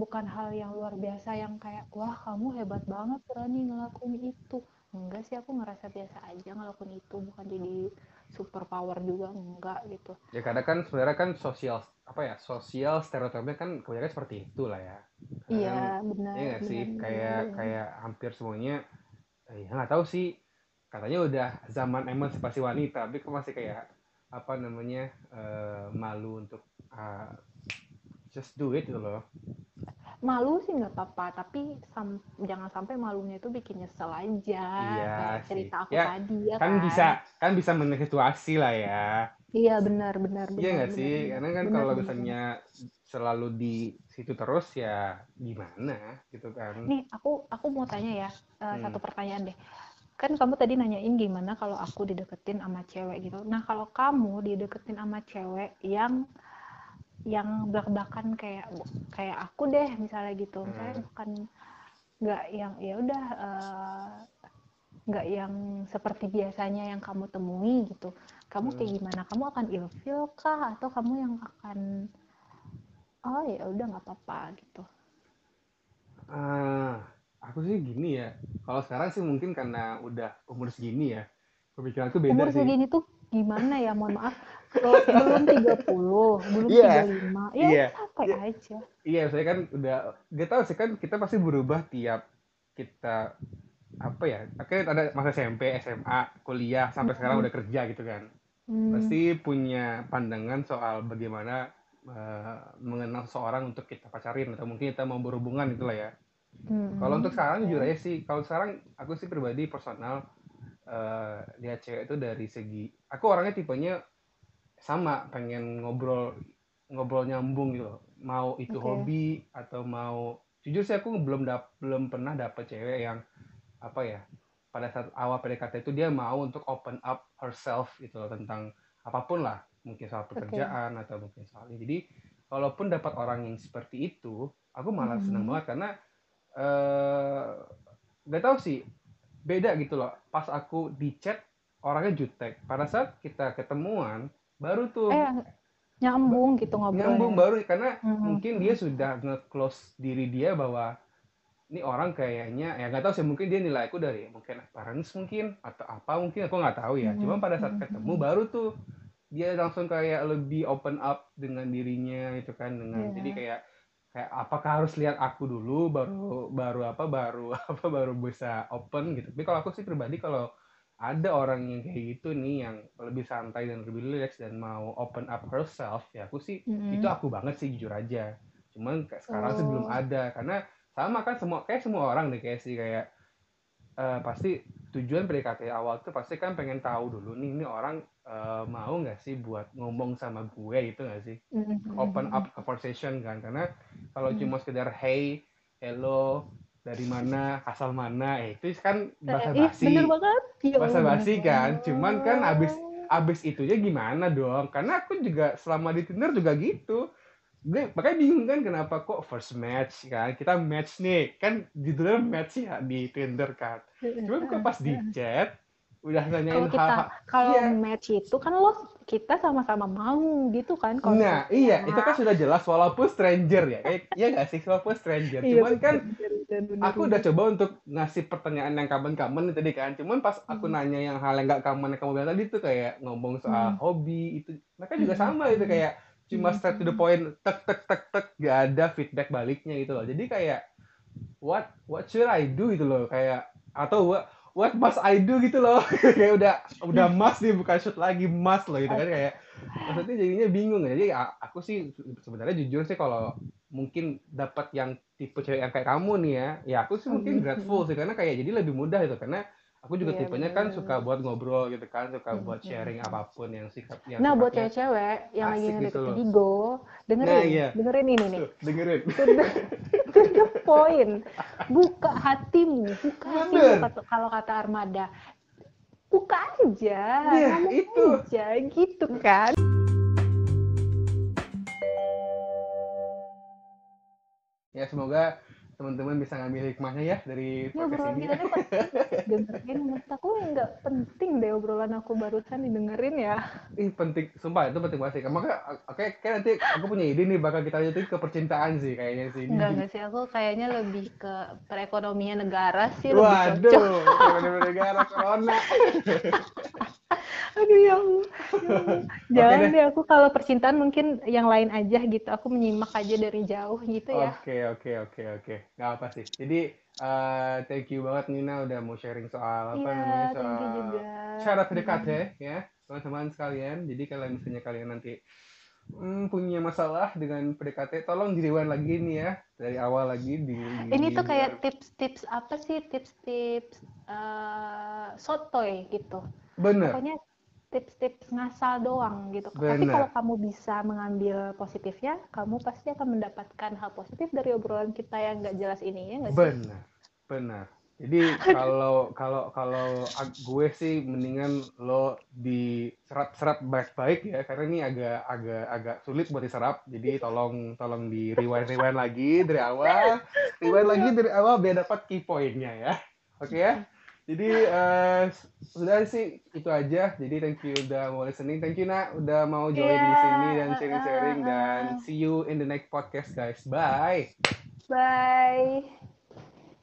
bukan hal yang luar biasa yang kayak wah kamu hebat banget berani ngelakuin itu enggak sih aku ngerasa biasa aja ngelakuin itu bukan jadi super power juga enggak gitu
Ya kadang kan sebenarnya kan sosial apa ya sosial stereotipnya kan kebanyakan seperti itu lah ya. Karena
iya benar
Iya nggak sih
benar,
kayak
benar.
kayak hampir semuanya eh, ya nggak tahu sih katanya udah zaman emansipasi wanita tapi kok masih kayak apa namanya eh, malu untuk ah, just do it gitu loh.
malu sih nggak apa-apa tapi sam- jangan sampai malunya itu bikin nyesel aja
Iya
kayak
sih.
cerita aku
Ya,
tadi ya
Kan bisa kan bisa menilai situasi lah ya.
Iya benar benar
Iya nggak sih?
benar.
Karena kan
Benar,
kalau
benar,
misalnya selalu di situ terus ya gimana gitu kan.
Nih aku aku mau tanya ya eh,
Hmm.
satu pertanyaan deh. Kan kamu tadi nanyain gimana kalau aku dideketin sama cewek gitu. Nah kalau kamu dideketin sama cewek yang yang belak-belakan kayak kayak aku deh misalnya gitu. Misalnya
Hmm.
bukan nggak yang ya udah eh, nggak yang seperti biasanya yang kamu temui gitu. Kamu kayak
Hmm.
gimana? Kamu akan ilfil kah atau kamu yang akan oh ya udah nggak apa-apa gitu
Ah, aku sih gini ya. Kalau sekarang sih mungkin karena udah umur segini ya. Pemikiranku beda
umur
sih.
segini tuh gimana ya mohon maaf belum 30 belum
Iya,
35 ya
iya.
santai
Iya,
aja
iya, saya kan udah gak tahu sih kan kita pasti berubah tiap kita apa ya? Akhirnya ada masa SMP, SMA, kuliah sampai sekarang
Mm-mm.
udah kerja gitu kan.
Hmm,
Pasti punya pandangan soal bagaimana eh, mengenal seseorang untuk kita pacarin atau mungkin kita mau berhubungan itulah ya. Kalau untuk sekarang jujur
Oke.
aja sih, kalau sekarang aku sih pribadi personal eh, lihat cewek itu dari segi, aku orangnya tipenya sama, pengen ngobrol ngobrol nyambung gitu loh. Mau itu
Oke.
hobi atau mau, jujur sih aku belum dap, belum pernah dapet cewek yang apa ya, pada saat awal PDKT itu dia mau untuk open up herself gitu loh tentang apa pun lah, mungkin soal pekerjaan atau mungkin soal ini. Jadi kalaupun dapat orang yang seperti itu, aku malah senang
Mm-mm.
banget karena eh nggak tahu sih beda gitu loh pas aku di chat orangnya jutek pada saat kita ketemuan baru tuh
Eh, nyambung gitu
nyambung
ngobrolnya.
baru karena
Mm-mm.
mungkin dia sudah nge-close diri dia bahwa ini orang kayaknya ya nggak tahu sih mungkin dia nilai aku dari mungkin appearance mungkin atau apa mungkin aku nggak tahu ya cuma
Mm-mm.
pada saat ketemu
Mm-mm.
baru tuh dia langsung kayak lebih open up dengan dirinya itu kan dengan jadi
Iya.
kayak kayak apakah harus lihat aku dulu baru baru apa baru apa baru bisa open gitu tapi kalau aku sih pribadi kalau ada orang yang kayak gitu nih yang lebih santai dan lebih relax dan mau open up herself ya aku sih itu
Mm-mm.
aku banget sih jujur aja cuman kayak sekarang sih belum
Oh,
ada karena sama kan semua kayak semua orang deh kayak sih kayak eh, pasti tujuan PDKT awal tuh pasti kan pengen tahu dulu nih ini orang eh, mau nggak sih buat ngomong sama gue gitu nggak sih open up conversation kan karena kalau
Mm.
cuma sekedar hey hello dari mana asal mana eh, itu kan
Eh,
bahasa basi.
banget. Ya
bahasa basi kan cuman kan abis abis itunya gimana dong? Karena aku juga selama di Tinder juga gitu. Gue makanya bingung kan kenapa kok first match kan? Kita match nih. Kan judulnya match ya di Tinder kan. Cuman kok pas di chat udah
Kalau
nanyain
kita
hal-hal
kalau
iya
match itu kan lo kita sama-sama mau gitu kan
nah
konsepnya.
iya itu kan sudah jelas walaupun stranger ya kayak iya gak sih walaupun stranger
Iya
cuman kan
bener bener bener
aku udah coba untuk ngasih pertanyaan yang common-common tadi kan cuman pas aku
Hmm.
nanya yang hal yang gak common yang kamu bilang tadi tuh kayak ngomong soal
Hmm.
hobi itu mereka juga
Hmm.
sama gitu kayak cuma
Hmm.
straight to the point tek tek tek tek gak ada feedback baliknya gitu loh jadi kayak what what should I do gitu loh kayak atau what what must I do gitu loh. Kayak udah udah must nih bukan should lagi must loh gitu kan kayak maksudnya jadinya bingung jadi a- aku sih sebenarnya jujur sih kalau mungkin dapat yang tipe cewek yang kayak kamu nih ya ya aku sih mungkin grateful sih karena kayak jadi lebih mudah itu karena aku juga
Iya
tipenya kan suka buat ngobrol gitu kan suka
Hmm,
buat sharing
apa
pun yang sikap yang
Nah, buat cewek-cewek yang lagi
gitu
ngedeketin
loh
Digo,
nah
dengerin,
iya
dengerin ini nih.
tuh dengerin
To the, point. Buka hatimu, buka hatimu
bener
kalau kata Armada. Buka aja, ngomong
itu
aja gitu kan.
ya semoga teman-teman bisa ngambil hikmahnya ya dari
Ini
podcast ini
kita ini penting dengerin. Menurut aku nggak penting deh obrolan aku barusan didengerin ya.
Ih penting, sumpah itu penting banget sih. Makanya oke, kayak nanti aku punya ide nih bakal kita lanjutin ke percintaan sih kayaknya sih.
Enggak, enggak sih. Aku kayaknya lebih ke perekonomian negara sih.
Waduh, bener-bener negara corona.
Aduh ya Allah. Ya Jangan
deh.
deh aku kalau percintaan mungkin yang lain aja gitu. Aku menyimak aja dari jauh gitu ya.
Oke, oke, oke, oke. Nggak apa sih. Jadi eh, thank you banget Nina udah mau sharing soal apa
Iya,
namanya soal cara PDKT
Mm-mm.
ya teman-teman sekalian. Jadi kalau misalnya kalian nanti hmm, punya masalah dengan PDKT, tolong di rewind lagi nih ya dari awal lagi di di,
Ini tuh kayak tips-tips apa sih? Tips-tips eh sotoy gitu.
Bener,
Pokoknya tips-tips ngasal doang gitu. Tapi kalau
bener.
kamu bisa mengambil positifnya, kamu pasti akan mendapatkan hal positif dari obrolan kita yang nggak jelas ini ya nggak sih?
Benar, benar. Jadi kalau kalau kalau gue sih mendingan lo diserap-serap baik-baik ya karena ini agak agak agak sulit buat diserap. Jadi tolong tolong di rewind rewind lagi dari awal, rewind lagi dari awal biar dapat key pointnya ya. Oke ya. Jadi uh, sudah sih itu aja. Jadi thank you udah mau listening. Thank you nak udah mau join yeah. di sini dan sharing-sharing dan see you in the next podcast guys. Bye.
Bye.